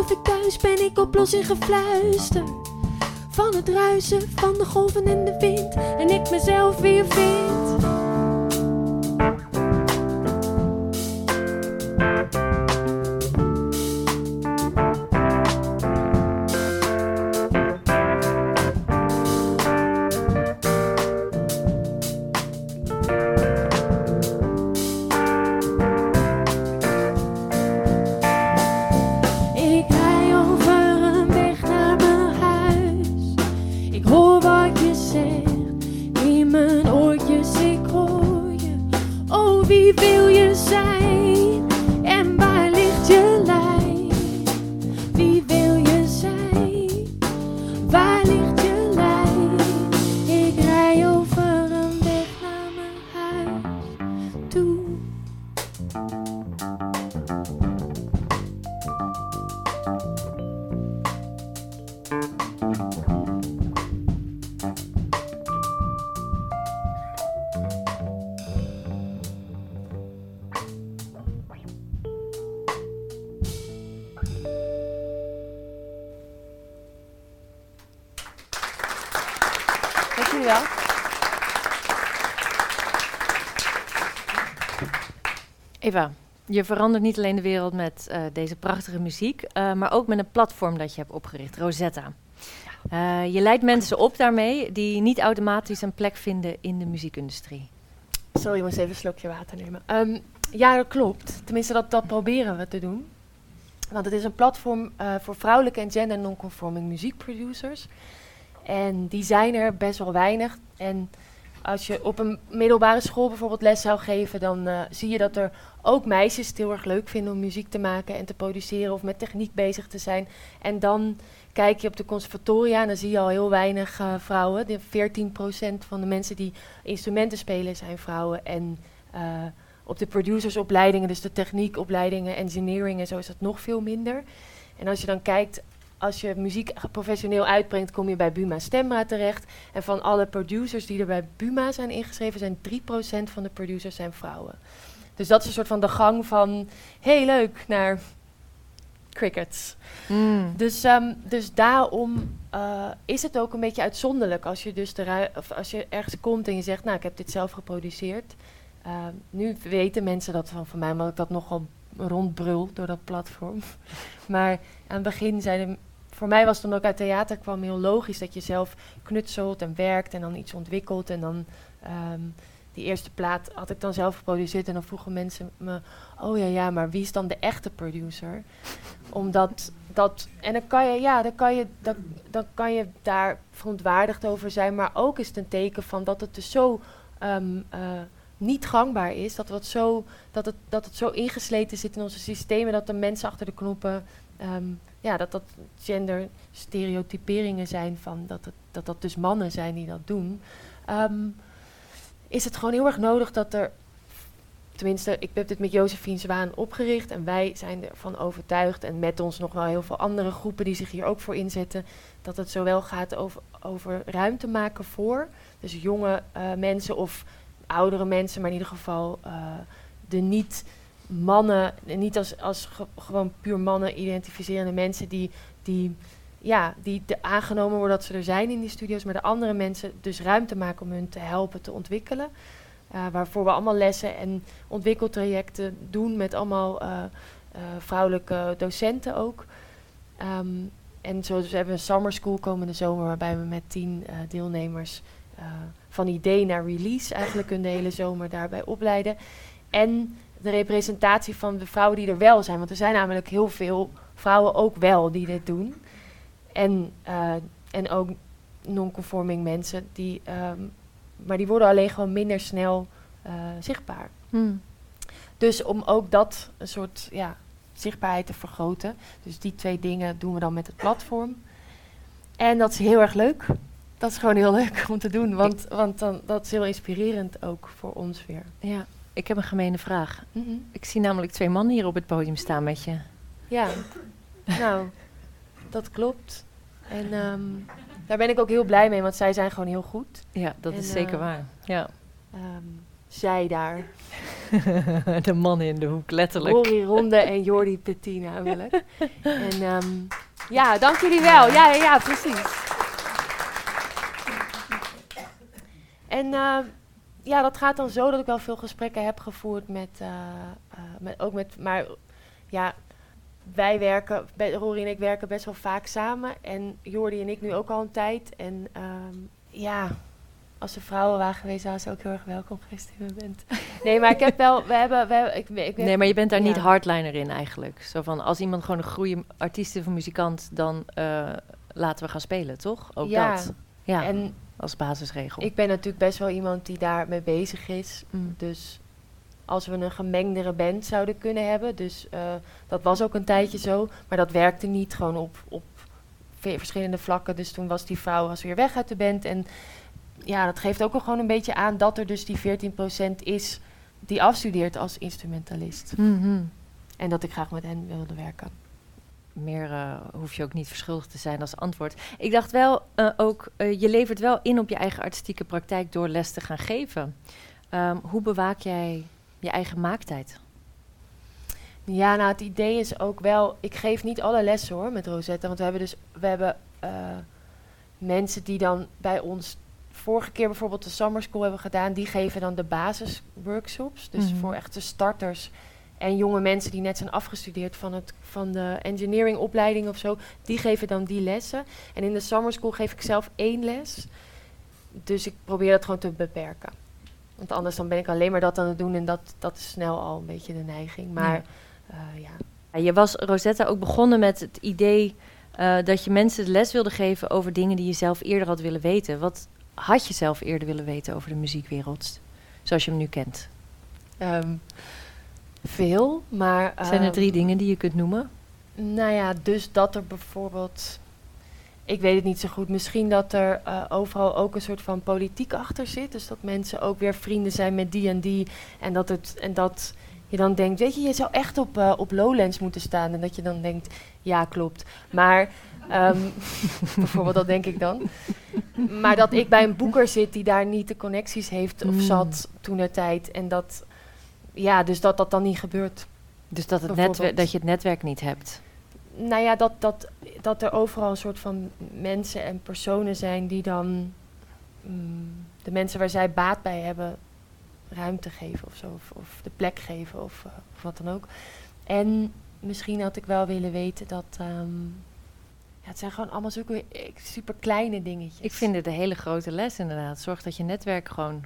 Alsof ik thuis ben. Ik oplos in gefluister Van het ruisen van de golven en de wind. En ik mezelf weer vind. Je verandert niet alleen de wereld met eh, deze prachtige muziek, eh, maar ook met een platform dat je hebt opgericht, Rosetta. Eh, je leidt mensen op daarmee die niet automatisch een plek vinden in de muziekindustrie. Sorry, ik moest even een slokje water nemen. Ehm, ja, dat klopt. Tenminste, dat, dat proberen we te doen. Want het is een platform voor vrouwelijke en gender non-conforming muziekproducers. En die zijn er best wel weinig. En als je op een middelbare school bijvoorbeeld les zou geven, dan eh, zie je dat er ook meisjes het heel erg leuk vinden om muziek te maken en te produceren of met techniek bezig te zijn. En dan kijk je op de conservatoria en dan zie je al heel weinig eh, vrouwen. De 14% van de mensen die instrumenten spelen zijn vrouwen. En eh, op de producersopleidingen, dus de techniekopleidingen, engineering en zo is dat nog veel minder. En als je dan kijkt, als je muziek professioneel uitbrengt, kom je bij Buma Stemra terecht. En van alle producers die er bij Buma zijn ingeschreven, zijn 3% van de producers zijn vrouwen. Dus dat is een soort van de gang van, heel leuk, naar crickets. Dus, ehm, dus daarom eh, is het ook een beetje uitzonderlijk als je, dus de of als je ergens komt en je zegt, nou, ik heb dit zelf geproduceerd. Ehm, nu weten mensen dat van, van mij, maar ik dat nogal rondbrul door dat platform. maar aan het begin zeiden, voor mij was dan ook uit theater kwam heel logisch dat je zelf knutselt en werkt en dan iets ontwikkelt. En dan ehm, die eerste plaat had ik dan zelf geproduceerd en dan vroegen mensen me, oh ja, ja, maar wie is dan de echte producer? Omdat dat, en dan kan je, ja, dan kan je, dan, dan kan je daar verontwaardigd over zijn, maar ook is het een teken van dat het dus zo ehm, eh, niet gangbaar is, dat, wat zo, dat, het, dat het zo ingesleten zit in onze systemen, dat de mensen achter de knoppen, ehm, ja, dat dat genderstereotyperingen zijn van dat, het, dat dat dus mannen zijn die dat doen. Ehm, is het gewoon heel erg nodig dat er tenminste, ik heb dit met Josephine Zwaan opgericht en wij zijn ervan overtuigd en met ons nog wel heel veel andere groepen die zich hier ook voor inzetten, dat het zowel gaat over, over ruimte maken voor, dus jonge eh, mensen of oudere mensen, maar in ieder geval eh, de niet mannen, niet als, als ge- gewoon puur mannen identificerende mensen die, die, ja, die aangenomen worden dat ze er zijn in die studio's, maar de andere mensen dus ruimte maken om hun te helpen te ontwikkelen. Uh, waarvoor we allemaal lessen en ontwikkeltrajecten doen met allemaal eh, eh, vrouwelijke docenten ook. Ehm, en zo dus we hebben een summer school komende zomer waarbij we met tien eh, deelnemers eh, van idee naar release eigenlijk hun de hele zomer daarbij opleiden. En de representatie van de vrouwen die er wel zijn. Want er zijn namelijk heel veel vrouwen ook wel die dit doen. En, eh, en ook non-conforming mensen die ehm, maar die worden alleen gewoon minder snel eh, zichtbaar. Dus om ook dat een soort ja, zichtbaarheid te vergroten. Dus die twee dingen doen we dan met het platform. En dat is heel erg leuk. Dat is gewoon heel leuk om te doen. Want, want dan, dat is heel inspirerend ook voor ons weer. Ja, ik heb een gemene vraag. Mm-hmm. Ik zie namelijk twee mannen hier op het podium staan met je. Ja, nou, dat klopt. En ehm, daar ben ik ook heel blij mee, want zij zijn gewoon heel goed. Ja, dat is zeker eh, waar. Ja. Ehm, zij daar. de mannen in de hoek, letterlijk. Rory Ronde en Jordi Petit namelijk. en ehm, ja, dank jullie wel. Ja, ja, ja precies. En... Eh, ja, dat gaat dan zo dat ik wel veel gesprekken heb gevoerd met, eh, eh, met ook met, maar ja, wij werken, Rory en ik werken best wel vaak samen. En Jordi en ik nu ook al een tijd. En ehm, ja, als er vrouwen waren geweest, waren ze ook heel erg welkom geweest in mijn band. Nee, maar ik heb wel, we hebben, we hebben ik, ik Nee, maar je bent daar niet hardliner in eigenlijk. Zo van, als iemand gewoon een goede artiest is of muzikant, dan eh, laten we gaan spelen, toch? Ook Ja. dat. Ja, En als basisregel. ik ben natuurlijk best wel iemand die daarmee bezig is. Mm. Dus als we een gemengdere band zouden kunnen hebben. Dus eh, dat was ook een tijdje zo. Maar dat werkte niet gewoon op, op ve- verschillende vlakken. Dus toen was die vrouw was weer weg uit de band. En ja, dat geeft ook wel gewoon een beetje aan dat er dus die 14% is die afstudeert als instrumentalist. Mhm. En dat ik graag met hen wilde werken. Meer eh, hoef je ook niet verschuldigd te zijn als antwoord. Ik dacht wel eh, ook, eh, je levert wel in op je eigen artistieke praktijk door les te gaan geven. Ehm, hoe bewaak jij je eigen maaktijd? Ja, nou het idee is ook wel, ik geef niet alle lessen hoor met Rosetta, want we hebben dus, we hebben mensen die dan bij ons vorige keer bijvoorbeeld de summer school hebben gedaan, die geven dan de basisworkshops, dus Mhm. voor echte starters en jonge mensen die net zijn afgestudeerd van, het, van de engineering opleiding of zo, die geven dan die lessen. En in de summer school geef ik zelf één les, dus ik probeer dat gewoon te beperken. Want anders dan ben ik alleen maar dat aan het doen en dat, dat is snel al een beetje de neiging. Maar Ja. eh, ja. Ja, Je was, Rosetta, ook begonnen met het idee eh, dat je mensen de les wilde geven over dingen die je zelf eerder had willen weten. Wat had je zelf eerder willen weten over de muziekwereld, zoals je hem nu kent? Ehm, veel, maar... Zijn er ehm, drie dingen die je kunt noemen? Nou ja, dus dat er bijvoorbeeld... Ik weet het niet zo goed. Misschien dat er eh, overal ook een soort van politiek achter zit. Dus dat mensen ook weer vrienden zijn met die en die. En dat, het, en dat je dan denkt, weet je, je zou echt op, eh, op Lowlands moeten staan. En dat je dan denkt, ja, klopt. Maar ehm, bijvoorbeeld, dat denk ik dan. Maar dat ik bij een boeker zit die daar niet de connecties heeft of Mm. zat toen der tijd. En dat, ja, dus dat dat dan niet gebeurt. Dus dat, het netwerk, dat je het netwerk niet hebt. Nou ja, dat, dat, dat er overal een soort van mensen en personen zijn die dan mm, de mensen waar zij baat bij hebben ruimte geven of zo. Of, of de plek geven of, eh, of wat dan ook. En misschien had ik wel willen weten dat. ehm, ja, het zijn gewoon allemaal zulke super kleine dingetjes. Ik vind het een hele grote les inderdaad. Zorg dat je netwerk gewoon...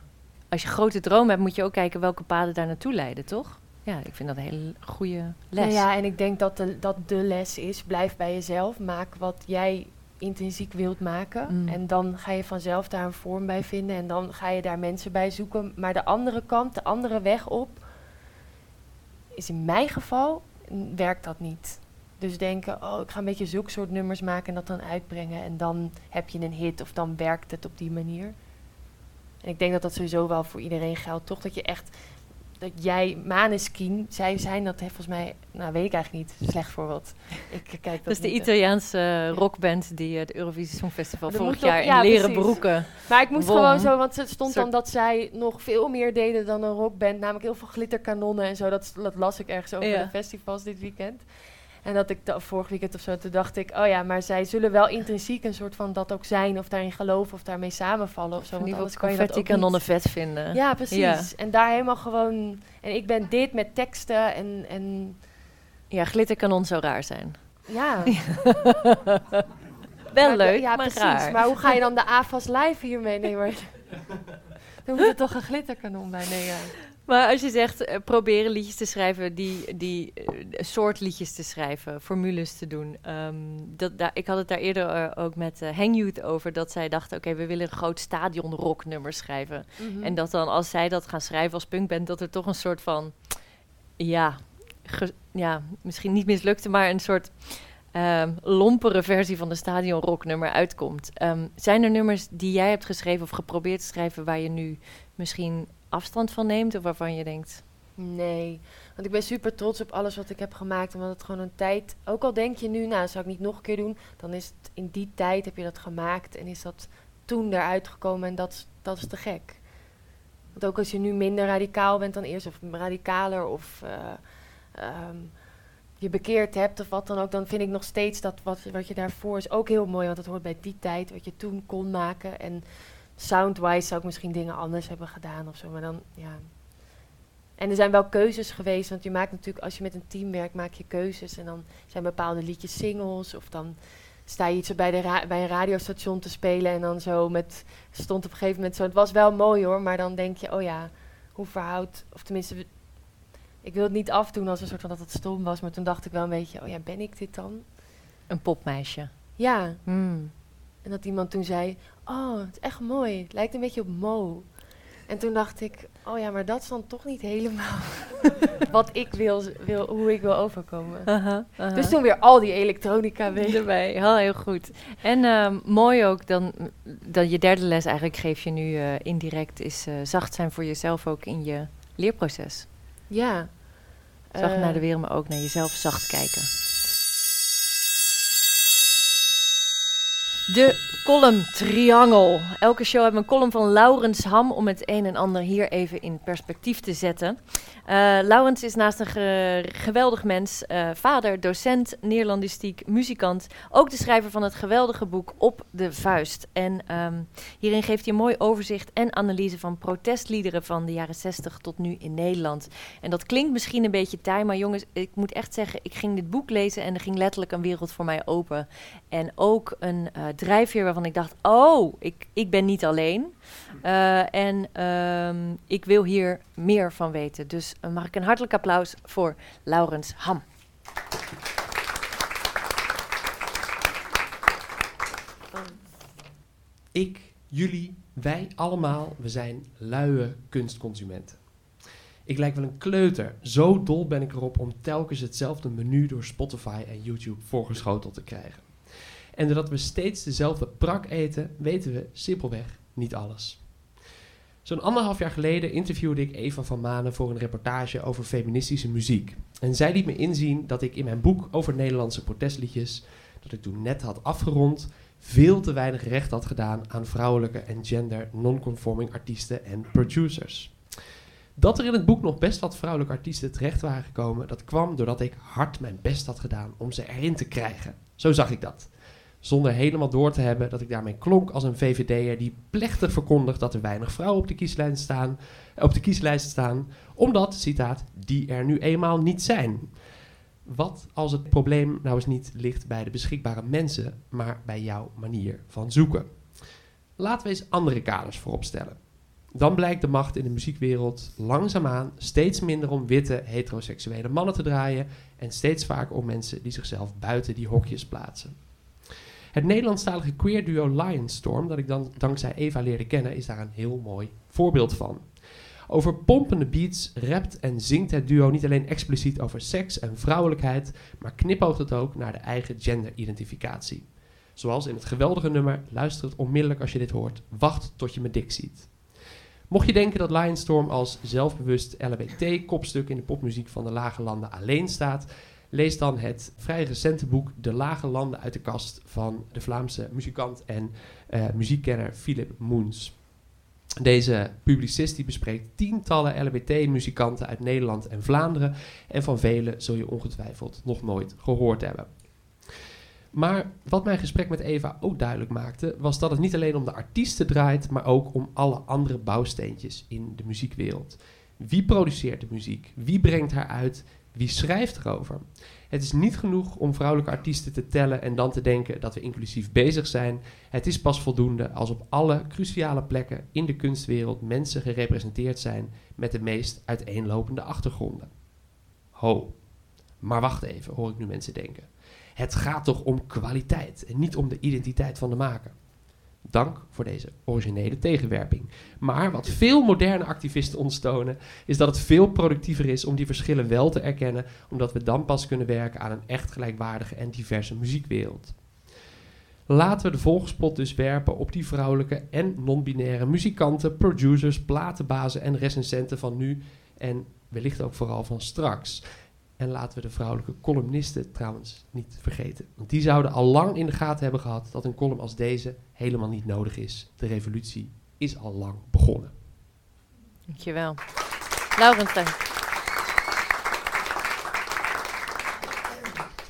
Als je grote dromen hebt, moet je ook kijken welke paden daar naartoe leiden, toch? Ja, ik vind dat een hele goede les. Nou ja, en ik denk dat de, dat de les is: blijf bij jezelf. Maak wat jij intrinsiek wilt maken. Mm. En dan ga je vanzelf daar een vorm bij vinden. En dan ga je daar mensen bij zoeken. Maar de andere kant, de andere weg op, is in mijn geval, werkt dat niet. Dus denken, oh, ik ga een beetje zulke soort nummers maken en dat dan uitbrengen. En dan heb je een hit of dan werkt het op die manier. En ik denk dat dat sowieso wel voor iedereen geldt, toch? Dat je echt, dat jij, Maneskin, zij zijn dat, hè, volgens mij, nou weet ik eigenlijk niet, slecht voorbeeld. Ik kijk dat, dat is de niet, eh. Italiaanse rockband die het Eurovisie Songfestival Dat vorig jaar in leren precies. broeken. Maar ik moest Won. gewoon zo, want het stond dan dat zij nog veel meer deden dan een rockband. Namelijk heel veel glitterkanonnen en zo. Dat, dat las ik ergens over Ja. de festivals dit weekend. En dat ik vorig weekend of zo, toen dacht ik, oh ja, maar zij zullen wel intrinsiek een soort van dat ook zijn, of daarin geloven, of daarmee samenvallen of zo. Want anders geval kan je dat ook niet. vet vinden. Ja, precies. Ja. En daar helemaal gewoon. En ik ben dit met teksten en, en Ja, glitterkanon zou raar zijn. ja. Wel Maar leuk, ja, maar precies. raar. Maar hoe ga je dan de AFAS live hiermee? Nee, maar. Dan moet er toch een glitterkanon bij. Nee, ja. Maar als je zegt eh, proberen liedjes te schrijven, die, die eh, soort liedjes te schrijven, formules te doen. ehm, dat, daar, ik had het daar eerder eh, ook met Hang Youth over, dat zij dachten, oké, we willen een groot stadion rocknummer schrijven. Mhm. En dat dan als zij dat gaan schrijven als punkband, dat er toch een soort van, ja, ja misschien niet mislukte, maar een soort ehm, lompere versie van de stadion rocknummer uitkomt. Ehm, zijn er nummers die jij hebt geschreven of geprobeerd te schrijven waar je nu misschien afstand van neemt of waarvan je denkt, Nee, want ik ben super trots op alles wat ik heb gemaakt. Omdat het gewoon een tijd... Ook al denk je nu, nou, dat zou ik niet nog een keer doen. Dan is het in die tijd heb je dat gemaakt. En is dat toen eruit gekomen. En dat, dat is te gek. Want ook als je nu minder radicaal bent dan eerst. Of radicaler. Of eh, ehm, je bekeerd hebt of wat dan ook. Dan vind ik nog steeds dat wat, wat je daarvoor is ook heel mooi. Want het hoort bij die tijd. Wat je toen kon maken. En soundwise zou ik misschien dingen anders hebben gedaan of zo. Maar dan, ja. En er zijn wel keuzes geweest, want je maakt natuurlijk, als je met een team werkt, maak je keuzes. En dan zijn bepaalde liedjes singles, of dan sta je iets bij, de bij een radiostation te spelen en dan zo met, stond op een gegeven moment zo, het was wel mooi hoor, maar dan denk je, oh ja, hoe verhoudt, of tenminste, ik wil het niet afdoen als een soort van dat het stom was, maar toen dacht ik wel een beetje, oh ja, ben ik dit dan? Een popmeisje. Ja, Hmm. En dat iemand toen zei, oh, het is echt mooi, het lijkt een beetje op Mo. En toen dacht ik, oh ja, maar dat is dan toch niet helemaal wat ik wil, wil hoe ik wil overkomen. Dus toen weer al die elektronica mee. erbij. Heel, heel goed. En ehm, mooi ook, dan, dan je derde les eigenlijk geef je nu eh, indirect, is eh, zacht zijn voor jezelf ook in je leerproces. Ja. Zacht Eh, naar de wereld, maar ook naar jezelf zacht kijken. De column Triangel. Elke show hebben we een column van Laurens Ham om het een en ander hier even in perspectief te zetten. Eh Laurens is naast een ge- geweldig mens, eh, vader, docent, Neerlandistiek, muzikant, ook de schrijver van het geweldige boek Op de Vuist. En ehm, hierin geeft hij een mooi overzicht en analyse van protestliederen van de jaren 60 tot nu in Nederland. En dat klinkt misschien een beetje taai, maar jongens, ik moet echt zeggen, ik ging dit boek lezen en er ging letterlijk een wereld voor mij open. En ook een eh, drijfveer waarvan ik dacht, oh, ik, ik ben niet alleen. Eh, en ehm, ik wil hier meer van weten. Dus eh, mag ik een hartelijk applaus voor Laurens Ham. Ik, jullie, wij allemaal, we zijn luie kunstconsumenten. Ik lijk wel een kleuter. Zo dol ben ik erop om telkens hetzelfde menu door Spotify en YouTube voorgeschoteld te krijgen. En doordat we steeds dezelfde prak eten, weten we simpelweg niet alles. Zo'n anderhalf jaar geleden interviewde ik Eva van Manen voor een reportage over feministische muziek. En zij liet me inzien dat ik in mijn boek over Nederlandse protestliedjes, dat ik toen net had afgerond, veel te weinig recht had gedaan aan vrouwelijke en gender non-conforming artiesten en producers. Dat er in het boek nog best wat vrouwelijke artiesten terecht waren gekomen, dat kwam doordat ik hard mijn best had gedaan om ze erin te krijgen. Zo zag ik dat. Zonder helemaal door te hebben dat ik daarmee klonk als een VVD'er die plechtig verkondigt dat er weinig vrouwen op de kieslijst staan, op de kieslijst staan, omdat, citaat, die er nu eenmaal niet zijn. Wat als het probleem nou eens niet ligt bij de beschikbare mensen, maar bij jouw manier van zoeken? Laten we eens andere kaders voorop stellen. Dan blijkt de macht in de muziekwereld langzaamaan steeds minder om witte heteroseksuele mannen te draaien en steeds vaker om mensen die zichzelf buiten die hokjes plaatsen. Het Nederlandstalige queer duo Lionstorm, dat ik dan dankzij Eva leerde kennen, is daar een heel mooi voorbeeld van. Over pompende beats rapt en zingt het duo niet alleen expliciet over seks en vrouwelijkheid, maar knipoogt het ook naar de eigen genderidentificatie. Zoals in het geweldige nummer, luister het onmiddellijk als je dit hoort, wacht tot je me dik ziet. Mocht je denken dat Lionstorm als zelfbewust LHBT-kopstuk in de popmuziek van de Lage Landen alleen staat, lees dan het vrij recente boek De Lage Landen uit de kast van de Vlaamse muzikant en eh, muziekkenner Philip Moens. Deze publicist die bespreekt tientallen LHBT-muzikanten uit Nederland en Vlaanderen en van vele zul je ongetwijfeld nog nooit gehoord hebben. Maar wat mijn gesprek met Eva ook duidelijk maakte, was dat het niet alleen om de artiesten draait, maar ook om alle andere bouwsteentjes in de muziekwereld. Wie produceert de muziek? Wie brengt haar uit? Wie schrijft erover? Het is niet genoeg om vrouwelijke artiesten te tellen en dan te denken dat we inclusief bezig zijn. Het is pas voldoende als op alle cruciale plekken in de kunstwereld mensen gerepresenteerd zijn met de meest uiteenlopende achtergronden. Ho, maar wacht even, hoor ik nu mensen denken. Het gaat toch om kwaliteit en niet om de identiteit van de maker. Dank voor deze originele tegenwerping. Maar wat veel moderne activisten ons tonen, is dat het veel productiever is om die verschillen wel te erkennen, omdat we dan pas kunnen werken aan een echt gelijkwaardige en diverse muziekwereld. Laten we de volgspot dus werpen op die vrouwelijke en non-binaire muzikanten, producers, platenbazen en recensenten van nu en wellicht ook vooral van straks. En laten we de vrouwelijke columnisten trouwens niet vergeten. Want die zouden al lang in de gaten hebben gehad dat een column als deze helemaal niet nodig is. De revolutie is al lang begonnen. Dankjewel. Laurens, dank.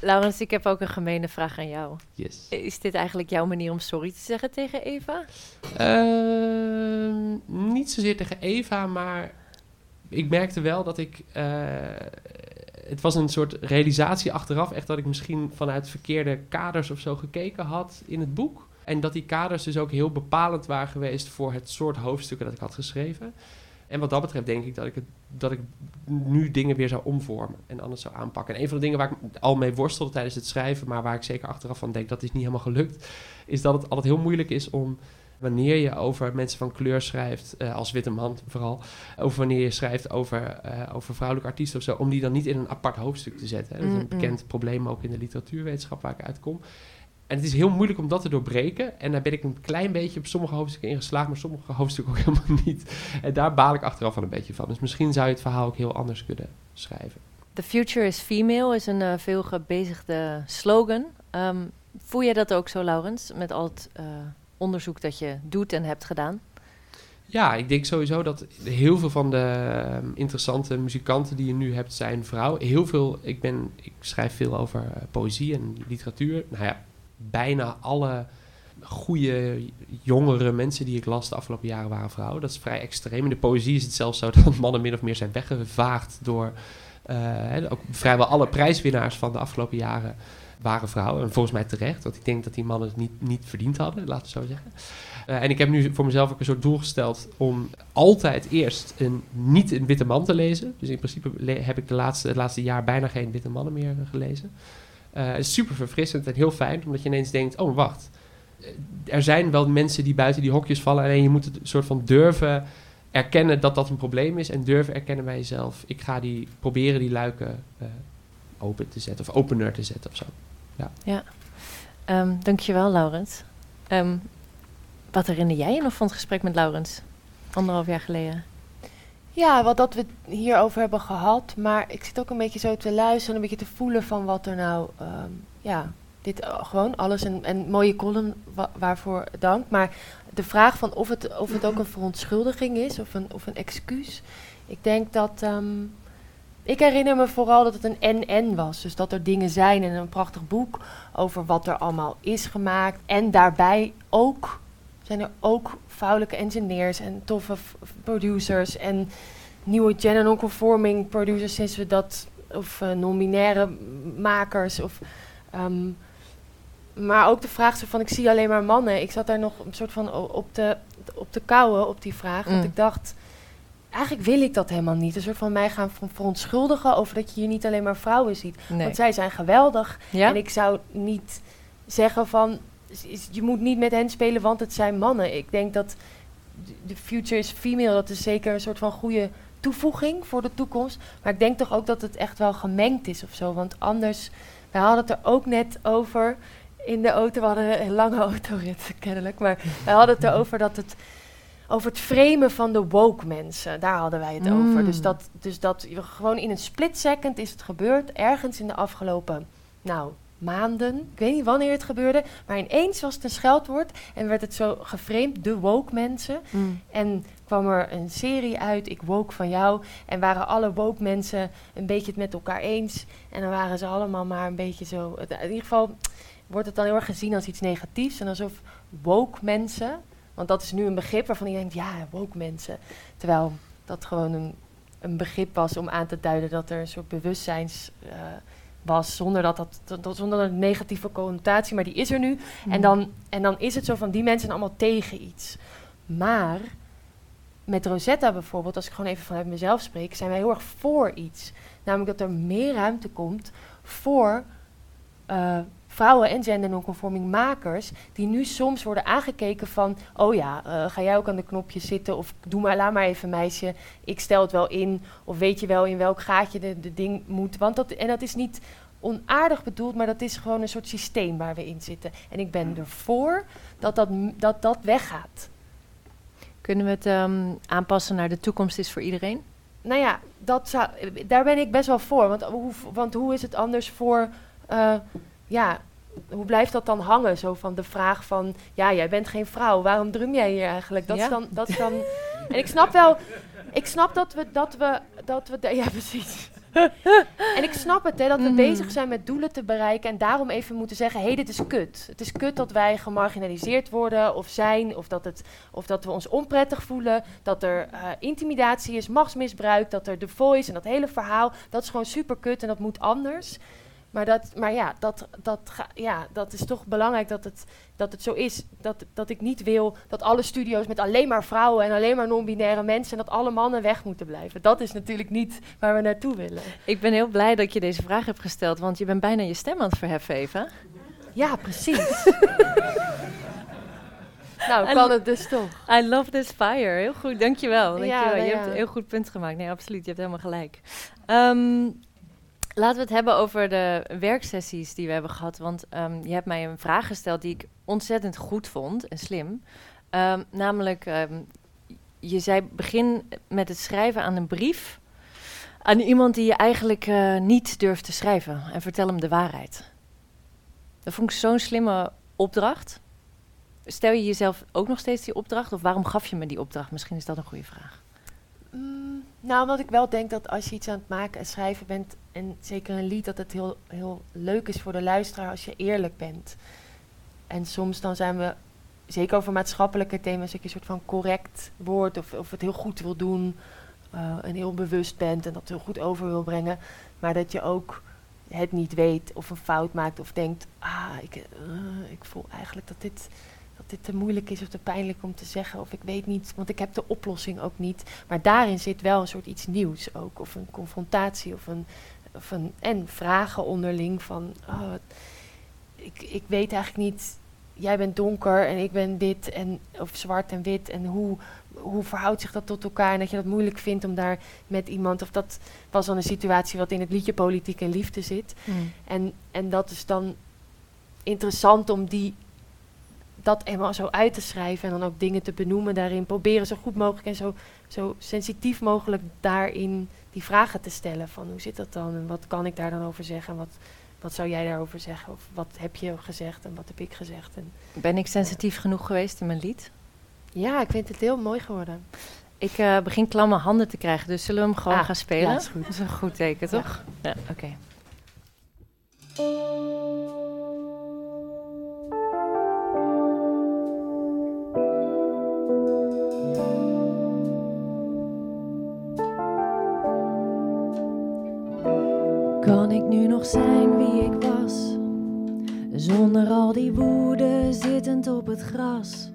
Laurens, ik heb ook een gemene vraag aan jou. Yes. Is dit eigenlijk jouw manier om sorry te zeggen tegen Eva? Ehm, niet zozeer tegen Eva, maar ik merkte wel dat ik. eh, het was een soort realisatie achteraf, echt dat ik misschien vanuit verkeerde kaders of zo gekeken had in het boek. En dat die kaders dus ook heel bepalend waren geweest voor het soort hoofdstukken dat ik had geschreven. En wat dat betreft denk ik dat ik, het, dat ik nu dingen weer zou omvormen en anders zou aanpakken. En een van de dingen waar ik al mee worstelde tijdens het schrijven, maar waar ik zeker achteraf van denk dat is niet helemaal gelukt, is dat het altijd heel moeilijk is om wanneer je over mensen van kleur schrijft, eh, als witte man vooral, over wanneer je schrijft over, eh, over vrouwelijke artiesten of zo, om die dan niet in een apart hoofdstuk te zetten. hè. Dat is een bekend probleem ook in de literatuurwetenschap waar ik uitkom. En het is heel moeilijk om dat te doorbreken. En daar ben ik een klein beetje op sommige hoofdstukken in geslaagd, maar sommige hoofdstukken ook helemaal niet. En daar baal ik achteraf wel een beetje van. Dus misschien zou je het verhaal ook heel anders kunnen schrijven. The future is female is een eh, veel gebezigde slogan. Ehm, voel jij dat ook zo, Laurens, met al het onderzoek dat je doet en hebt gedaan? Ja, ik denk sowieso dat heel veel van de ehm, interessante muzikanten die je nu hebt zijn vrouwen. Heel veel, ik, ben, ik schrijf veel over eh, poëzie en literatuur. Nou ja, bijna alle goede jongere mensen die ik las de afgelopen jaren waren vrouwen. Dat is vrij extreem. In de poëzie is het zelfs zo dat mannen min of meer zijn weggevaagd door... eh, ook vrijwel alle prijswinnaars van de afgelopen jaren waren vrouwen. En volgens mij terecht, want ik denk dat die mannen het niet, niet verdiend hadden, laten we zo zeggen. Eh, en ik heb nu voor mezelf ook een soort doel gesteld om altijd eerst een, niet een witte man te lezen. Dus in principe heb ik de laatste, het laatste jaar bijna geen witte mannen meer eh, gelezen. Eh, super verfrissend en heel fijn, omdat je ineens denkt, oh wacht. Er zijn wel mensen die buiten die hokjes vallen. Alleen je moet het soort van durven erkennen dat dat een probleem is. En durven erkennen bij jezelf. Ik ga die proberen die luiken open te zetten. Of opener te zetten of zo. Ehm dankjewel, Laurens. Ehm, wat herinner jij je nog van het gesprek met Laurens? Anderhalf jaar geleden. Ja, wat dat we het hierover hebben gehad. Maar ik zit ook een beetje zo te luisteren, een beetje te voelen van wat er nou, ehm, ja, dit eh, gewoon alles en, en mooie column wa- waarvoor dank. Maar de vraag van of het, of het ook een verontschuldiging is of een, of een excuus. Ik denk dat, ehm, ik herinner me vooral dat het een en-en was. Dus dat er dingen zijn en een prachtig boek over wat er allemaal is gemaakt. En daarbij ook zijn er ook vrouwelijke engineers en toffe producers en nieuwe gender non-conforming producers sinds we dat of non-binaire m- makers of ehm, maar ook de vraag van ik zie alleen maar mannen. Ik zat daar nog een soort van op de op de kouwen op die vraag, Mm. want ik dacht eigenlijk wil ik dat helemaal niet. Een soort van mij gaan ver- verontschuldigen over dat je hier niet alleen maar vrouwen ziet. Nee. Want zij zijn geweldig. ja? En ik zou niet zeggen van je moet niet met hen spelen, want het zijn mannen. Ik denk dat de- future is female. Dat is zeker een soort van goede toevoeging voor de toekomst. Maar ik denk toch ook dat het echt wel gemengd is of zo. Want anders, wij hadden het er ook net over in de auto. We hadden een lange autorit kennelijk. Maar wij hadden het erover dat het over het framen van de woke mensen. Daar hadden wij het over. Mm. Dus dat, dus dat gewoon in een split second is het gebeurd. Ergens in de afgelopen, nou, maanden. Ik weet niet wanneer het gebeurde. Maar ineens was het een scheldwoord. En werd het zo geframed, de woke mensen. Mm. En kwam er een serie uit, Ik Woke van jou. En waren alle woke mensen een beetje het met elkaar eens. En dan waren ze allemaal maar een beetje zo... In ieder geval wordt het dan heel erg gezien als iets negatiefs. En alsof woke mensen... Want dat is nu een begrip waarvan je denkt, ja, woke mensen. Terwijl dat gewoon een, een begrip was om aan te duiden dat er een soort bewustzijns... eh, was, zonder dat dat, dat, zonder een negatieve connotatie, maar die is er nu. En, dan, en dan is het zo van, die mensen zijn allemaal tegen iets. Maar met Rosetta bijvoorbeeld, als ik gewoon even vanuit mezelf spreek, zijn wij heel erg voor iets. Namelijk dat er meer ruimte komt voor eh, vrouwen en gender non-conforming makers, die nu soms worden aangekeken van, oh ja, eh, ga jij ook aan de knopjes zitten, of doe maar, laat maar even meisje, ik stel het wel in, of weet je wel in welk gaatje de, de ding moet. Want dat, en dat is niet onaardig bedoeld, maar dat is gewoon een soort systeem waar we in zitten. En ik ben ervoor dat dat, dat, dat weggaat. Kunnen we het ehm, aanpassen naar de toekomst is voor iedereen? Nou ja, dat zou, daar ben ik best wel voor. Want hoe, want hoe is het anders voor... eh, ja, hoe blijft dat dan hangen? Zo van de vraag van... Ja, jij bent geen vrouw. Waarom drum jij hier eigenlijk? Dat Ja. is dan... Dat is dan en ik snap wel... Ik snap dat we... Dat we, dat we ja, precies. en ik snap het, hè, dat we Mhm. bezig zijn met doelen te bereiken en daarom even moeten zeggen, hé, hey, dit is kut. Het is kut dat wij gemarginaliseerd worden of zijn, of dat, het, of dat we ons onprettig voelen, dat er eh, intimidatie is, machtsmisbruik, dat er de voice en dat hele verhaal, dat is gewoon super kut en dat moet anders. Maar, dat, maar ja, dat, dat, ga- ja, dat is toch belangrijk dat het, dat het zo is. Dat, dat ik niet wil dat alle studio's met alleen maar vrouwen en alleen maar non-binaire mensen en dat alle mannen weg moeten blijven. Dat is natuurlijk niet waar we naartoe willen. Ik ben heel blij dat je deze vraag hebt gesteld, want je bent bijna je stem aan het verheffen, Eva. Ja, precies. nou, kan het dus toch. I love this fire. Heel goed, dankjewel. dankjewel. Ja, nou je ja. hebt een heel goed punt gemaakt. Nee, absoluut. Je hebt helemaal gelijk. Ehm, laten we het hebben over de werksessies die we hebben gehad. Want ehm, je hebt mij een vraag gesteld die ik ontzettend goed vond en slim. Ehm, namelijk, ehm, je zei begin met het schrijven aan een brief aan iemand die je eigenlijk eh, niet durft te schrijven. En vertel hem de waarheid. Dat vond ik zo'n slimme opdracht. Stel je jezelf ook nog steeds die opdracht? Of waarom gaf je me die opdracht? Misschien is dat een goede vraag. Mm, nou, omdat ik wel denk dat als je iets aan het maken en schrijven bent, en zeker een lied, dat het heel, heel leuk is voor de luisteraar als je eerlijk bent. En soms dan zijn we, zeker over maatschappelijke thema's, dat je een soort van correct wordt of, of het heel goed wil doen eh, en heel bewust bent en dat heel goed over wil brengen. Maar dat je ook het niet weet of een fout maakt of denkt, ah, ik, eh, ik voel eigenlijk dat dit, dat dit te moeilijk is of te pijnlijk om te zeggen. Of ik weet niet, want ik heb de oplossing ook niet. Maar daarin zit wel een soort iets nieuws ook. Of een confrontatie of een, een en vragen onderling van, oh, ik, ik weet eigenlijk niet, jij bent donker en ik ben dit en of zwart en wit en hoe, hoe verhoudt zich dat tot elkaar en dat je dat moeilijk vindt om daar met iemand, of dat was dan een situatie wat in het liedje politiek en liefde zit. En, en dat is dan interessant om die, dat eenmaal zo uit te schrijven en dan ook dingen te benoemen daarin. Proberen zo goed mogelijk en zo, zo sensitief mogelijk daarin die vragen te stellen. Van hoe zit dat dan en wat kan ik daar dan over zeggen? En wat, wat zou jij daarover zeggen? Of wat heb je gezegd en wat heb ik gezegd? En Ben ik sensitief genoeg geweest in mijn lied? ja, ik vind het heel mooi geworden. Ik eh, begin klamme handen te krijgen, dus zullen we hem gewoon Ah, gaan spelen? ja, is goed. Dat is een goed teken, toch? Ja, oké. Kan ik nu nog zijn wie ik was? Zonder al die woede zittend op het gras.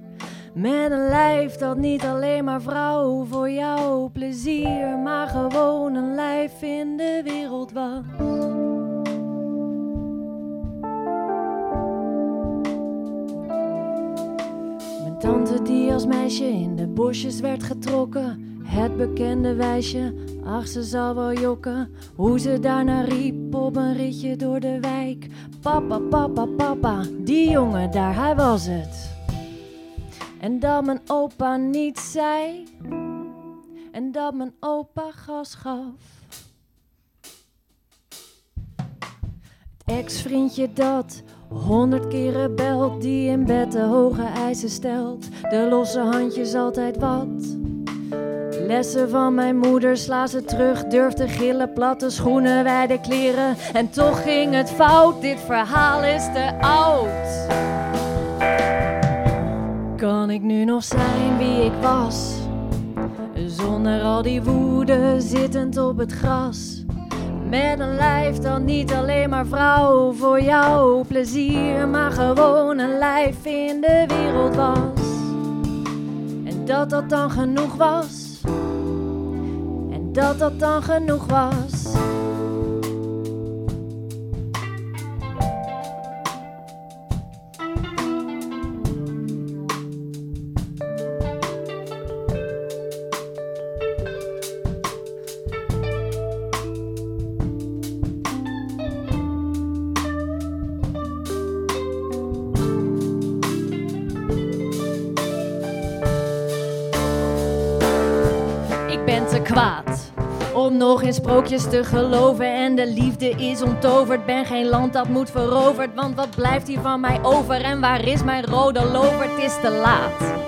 Met een lijf dat niet alleen maar vrouw voor jouw plezier, maar gewoon een lijf in de wereld was. Mijn tante die als meisje in de bosjes werd getrokken. Het bekende wijsje, ach ze zal wel jokken. Hoe ze daarna riep op een ritje door de wijk. Papa, papa, papa, die jongen daar, hij was het. En dat mijn opa niet zei. En dat mijn opa gas gaf. Het ex-vriendje dat honderd keren belt, die in bed de hoge eisen stelt. De losse handjes altijd wat. Lessen van mijn moeder, sla ze terug, durf te gillen, platte schoenen, wijde kleren. En toch ging het fout, dit verhaal is te oud. Kan ik nu nog zijn wie ik was? Zonder al die woede, zittend op het gras. Met een lijf dat niet alleen maar vrouw voor jouw plezier, maar gewoon een lijf in de wereld was. En dat dat dan genoeg was. Dat dat dan genoeg was. Sprookjes te geloven. En de liefde is onttoverd. Ben geen land dat moet veroverd. Want wat blijft hier van mij over? En waar is mijn rode lover? Het is te laat.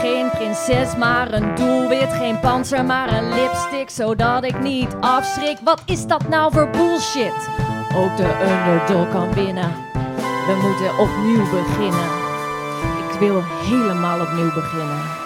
geen prinses, maar een doelwit. Geen panzer, maar een lipstick, zodat ik niet afschrik. Wat is dat nou voor bullshit? Ook de underdog kan winnen. We moeten opnieuw beginnen. Ik wil helemaal opnieuw beginnen.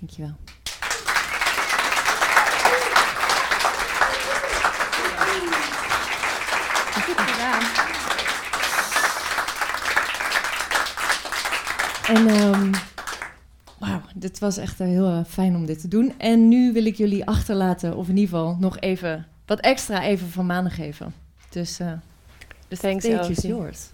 Dankjewel. Goed gedaan. En ehm wauw, dit was echt heel eh, fijn om dit te doen. En nu wil ik jullie achterlaten, of in ieder geval nog even wat extra even van maanden geven. Dus eh the Thanks, stage is yours.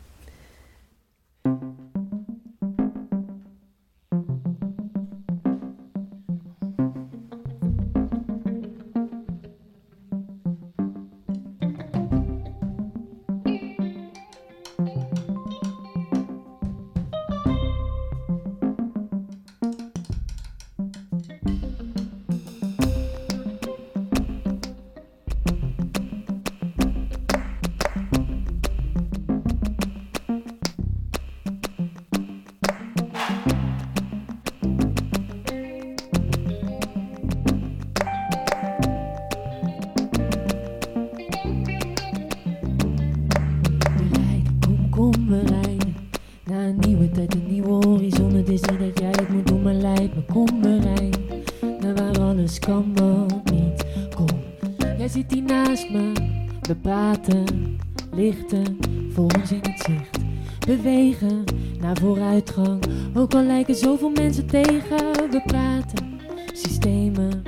Zit hier naast me. We praten, lichten, voor ons in het zicht. Bewegen naar vooruitgang. Ook al lijken zoveel mensen tegen. We praten, systemen,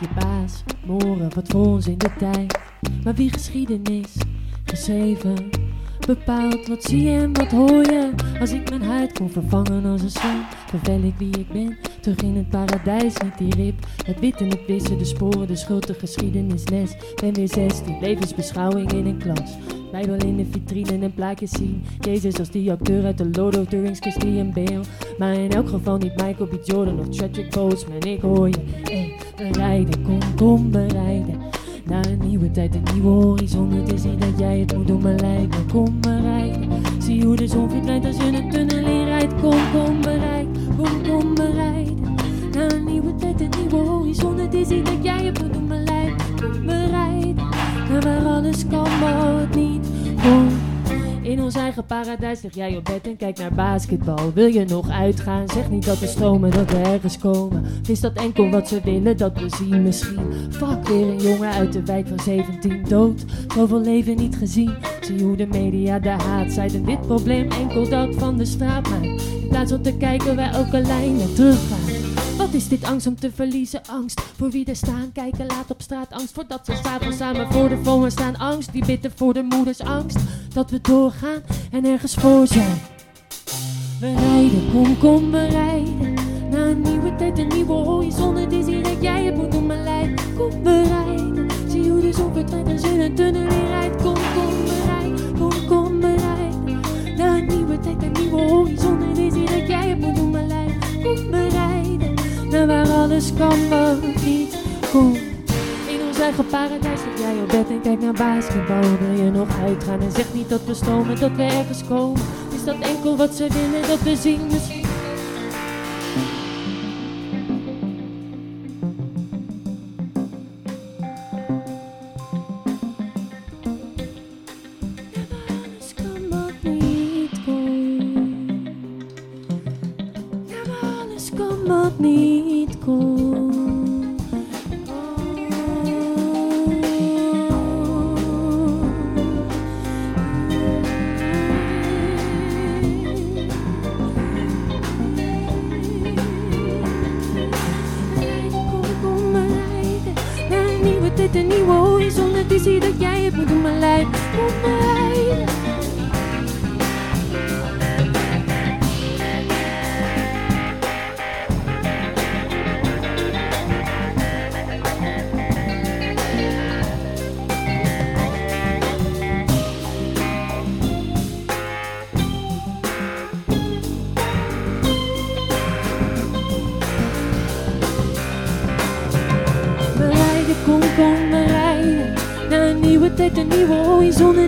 je baas, moren, wat voor ons in de tijd. Maar wie geschiedenis geschreven bepaalt wat zie je en wat hoor je. Als ik mijn huid kon vervangen als een slang, vervel ik wie ik ben. Terug in het paradijs, niet die rip. Het wit en het wissen, de sporen, de schuld, de geschiedenisles. Ben weer 16, levensbeschouwing in een klas. Bijbel in de vitrine en plaatjes zien. Jezus als die acteur uit de Lord of the Rings, Christian Bale. Maar in elk geval niet Michael B. Jordan of Chadwick Boseman. Ik hoor je, hey, we rijden, kom, kom, we rijden. Naar een nieuwe tijd, een nieuwe horizon. Het is niet dat jij het moet doen, maar lijkt me. Kom maar rijden. Zie hoe de zon verdwijnt als je een tunnel rijdt. Kom, kom bereid. Kom, Naar een nieuwe tijd, een nieuwe horizon. Het is niet dat jij doen, maar lijkt me. Bereid. Naar waar alles kan, maar niet. Kom. In ons eigen paradijs lig jij op bed en kijk naar basketbal. Wil je nog uitgaan? Zeg niet dat we stromen, dat we ergens komen. Is dat enkel wat ze willen, dat we zien misschien? Fuck, weer een jongen uit de wijk van 17 dood. Zoveel leven niet gezien. Zie hoe de media de haat en dit probleem enkel dat van de straat maakt. In plaats van te kijken waar elke lijn naar terug gaat. Is dit angst om te verliezen? Angst voor wie er staan, kijken laat op straat. Angst voordat ze s'avonds samen voor de phone staan. Angst die bitter voor de moeders. Angst dat we doorgaan en ergens voor zijn. We rijden, kom, kom, we rijden. Naar een nieuwe tijd, een nieuwe horizon. Het is hier dat jij het moet doen, maar lijkt. Kom, we rijden. Zie hoe de zon verdwijnt als je een tunnel in rijdt. Kom, kom, we rijden. Kom, kom, we rijden. Naar een nieuwe tijd, een nieuwe horizon. Het is hier dat jij het moet doen, maar lijkt. Naar waar alles kan, maar niet. Kom. In ons eigen paradijs lig jij op bed en kijk naar basketbal. Wil je nog uitgaan en zeg niet dat we stomen, dat we ergens komen. Is dat enkel wat ze willen, dat we zien misschien?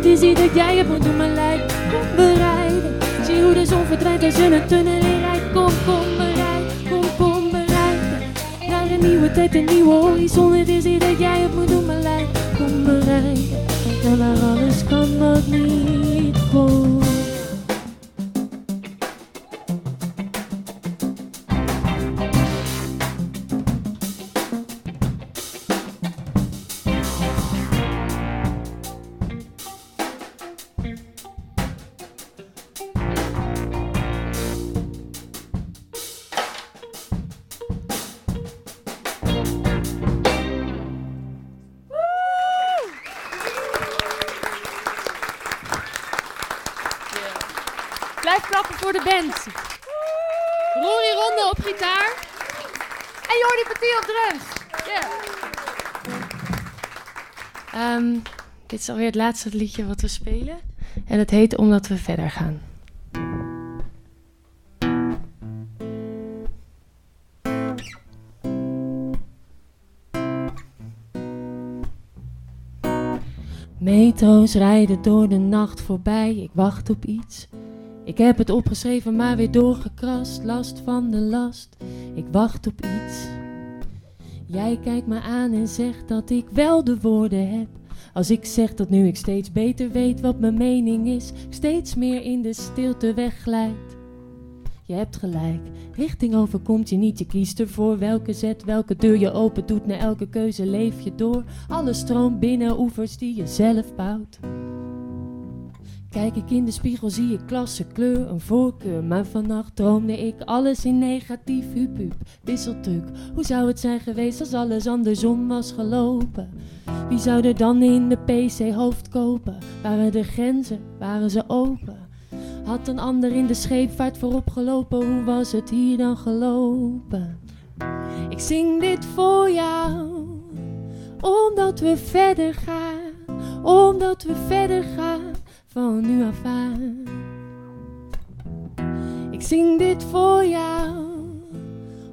Het is dat jij het moet doen, lijf. Kom, bereiden. Zie hoe de zon verdwijnt als je een tunnel in rijdt. Kom, kom, bereiden. Kom, kom, bereiden. Naar een nieuwe tijd, een nieuwe horizon. Het is hier dat jij het moet doen, lijf. Kom, bereiden. Naar waar alles kan wat niet kon. Ehm, dit is alweer het laatste liedje wat we spelen. En het heet Omdat we verder gaan. Metro's rijden door de nacht voorbij, ik wacht op iets. Ik heb het opgeschreven, maar weer doorgekrast. Last van de last, ik wacht op iets. Jij kijkt me aan en zegt dat ik wel de woorden heb. Als ik zeg dat nu ik steeds beter weet wat mijn mening is, steeds meer in de stilte wegglijd. Je hebt gelijk, richting overkomt je niet, je kiest ervoor welke zet, welke deur je open doet. Na elke keuze leef je door, alles stroomt binnen oevers die je zelf bouwt. Kijk ik in de spiegel, zie ik klasse, kleur, een voorkeur. Maar vannacht droomde ik alles in negatief, hup hup, wisseltuk. Hoe zou het zijn geweest als alles andersom was gelopen? Wie zou er dan in de PC hoofd kopen? Waren de grenzen, waren ze open? Had een ander in de scheepvaart voorop gelopen? Hoe was het hier dan gelopen? Ik zing dit voor jou, omdat we verder gaan, omdat we verder gaan van nu af aan. Ik zing dit voor jou,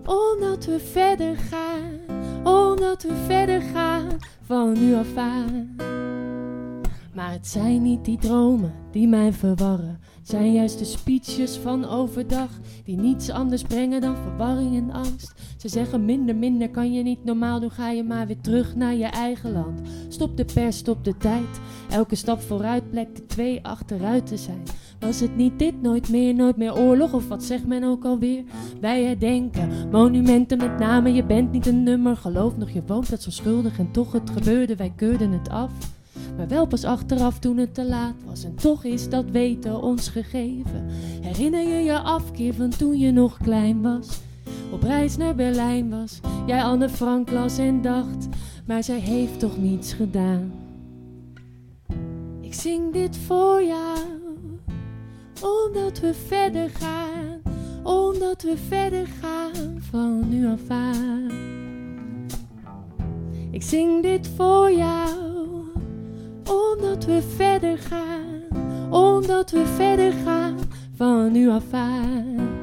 omdat we verder gaan, omdat we verder gaan van nu af aan. Maar het zijn niet die dromen die mij verwarren, zijn juist de speeches van overdag die niets anders brengen dan verwarring en angst. Ze zeggen minder, minder kan je niet normaal doen, ga je maar weer terug naar je eigen land. Stop de pers, stop de tijd. Elke stap vooruit blijkt de twee achteruit te zijn. Was het niet dit, nooit meer, nooit meer oorlog of wat zegt men ook alweer? Wij herdenken monumenten met name, je bent niet een nummer. Geloof nog, je woont dat zo schuldig en toch het gebeurde, wij keurden het af. Maar wel pas achteraf toen het te laat was en toch is dat weten ons gegeven. Herinner je je afkeer van toen je nog klein was? Op reis naar Berlijn was, jij Anne Frank las en dacht, maar zij heeft toch niets gedaan. Ik zing dit voor jou, omdat we verder gaan, omdat we verder gaan van nu af aan. Ik zing dit voor jou, omdat we verder gaan, omdat we verder gaan van nu af aan.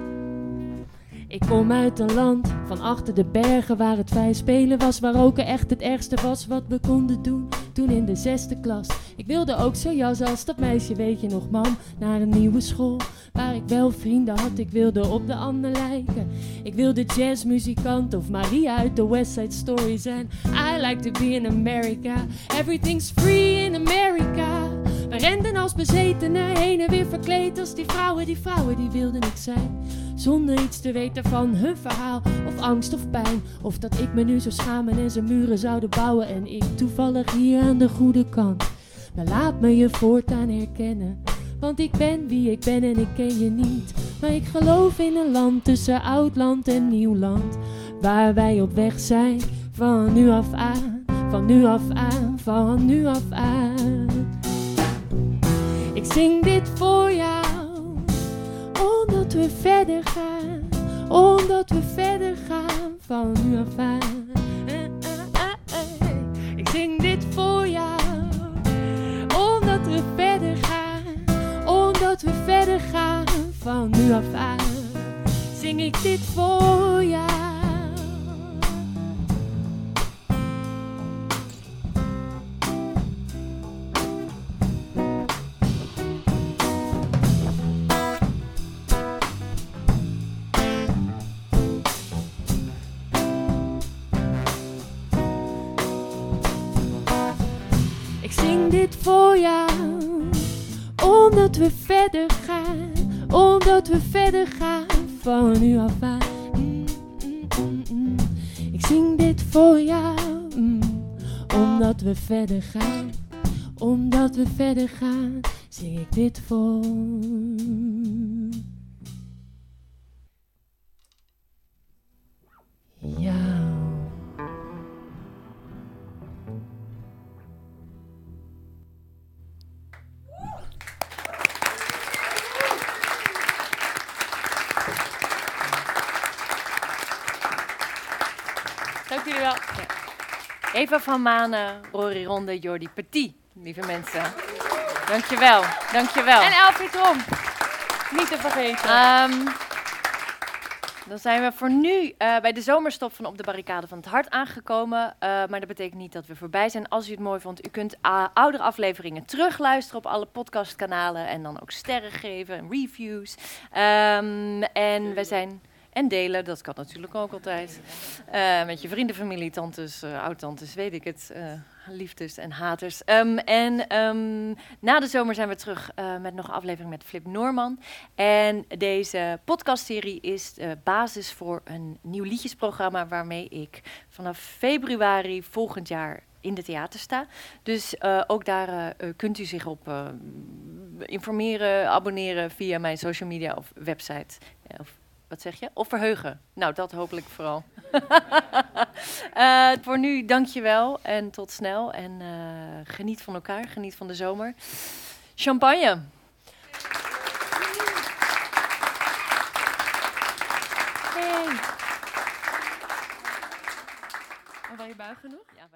Ik kom uit een land van achter de bergen waar het vrij spelen was, waar ook echt het ergste was wat we konden doen toen in de zesde klas. Ik wilde ook zo jas als dat meisje, weet je nog, mam, naar een nieuwe school waar ik wel vrienden had. Ik wilde op de ander lijken. Ik wilde jazzmuzikant of Maria uit de West Side Story zijn. I like to be in America. Everything's free in America. We renden als bezetenen heen en weer verkleed als die vrouwen. Die vrouwen die wilden ik zijn. Zonder iets te weten van hun verhaal. Of angst of pijn. Of dat ik me nu zou schamen en ze muren zouden bouwen. En ik toevallig hier aan de goede kant. Maar laat me je voortaan herkennen. Want ik ben wie ik ben en ik ken je niet. Maar ik geloof in een land tussen oud land en nieuw land. Waar wij op weg zijn van nu af aan. van nu af aan, van nu af aan. Ik zing dit voor jou, omdat we verder gaan, omdat we verder gaan, van nu af aan. Eh, eh, eh. Ik zing dit voor jou, omdat we verder gaan, omdat we verder gaan, van nu af aan. Zing ik dit voor jou. Dit voor jou, omdat we verder gaan, omdat we verder gaan van nu af aan. Ik zing dit voor jou, omdat we verder gaan, omdat we verder gaan, zing ik dit voor Eva van Manen, Rory Ronde, Jordi Petit, lieve mensen. Dankjewel, dankjewel. En Elfie Trom. Niet te vergeten. Ehm, dan zijn we voor nu eh, bij de zomerstop van Op de Barricade van het Hart aangekomen. Eh, maar dat betekent niet dat we voorbij zijn. Als u het mooi vond, u kunt uh, oudere afleveringen terugluisteren op alle podcastkanalen. En dan ook sterren geven en reviews. Ehm, en we zijn... En delen, dat kan natuurlijk ook altijd. Eh, met je vrienden, familie, tantes, uh, oud-tantes, weet ik het. Uh, liefdes en haters. Um, en um, na de zomer zijn we terug uh, met nog een aflevering met Flip Norman. En deze podcastserie is de basis voor een nieuw liedjesprogramma... waarmee ik vanaf februari volgend jaar in de theater sta. Dus uh, ook daar uh, kunt u zich op uh, informeren, abonneren via mijn social media of website. of wat zeg je? Of verheugen. Nou, dat hopelijk vooral. uh, voor nu, dankjewel en tot snel. En uh, geniet van elkaar, geniet van de zomer. Champagne. Hey. Oh, ben je buig genoeg? Ja,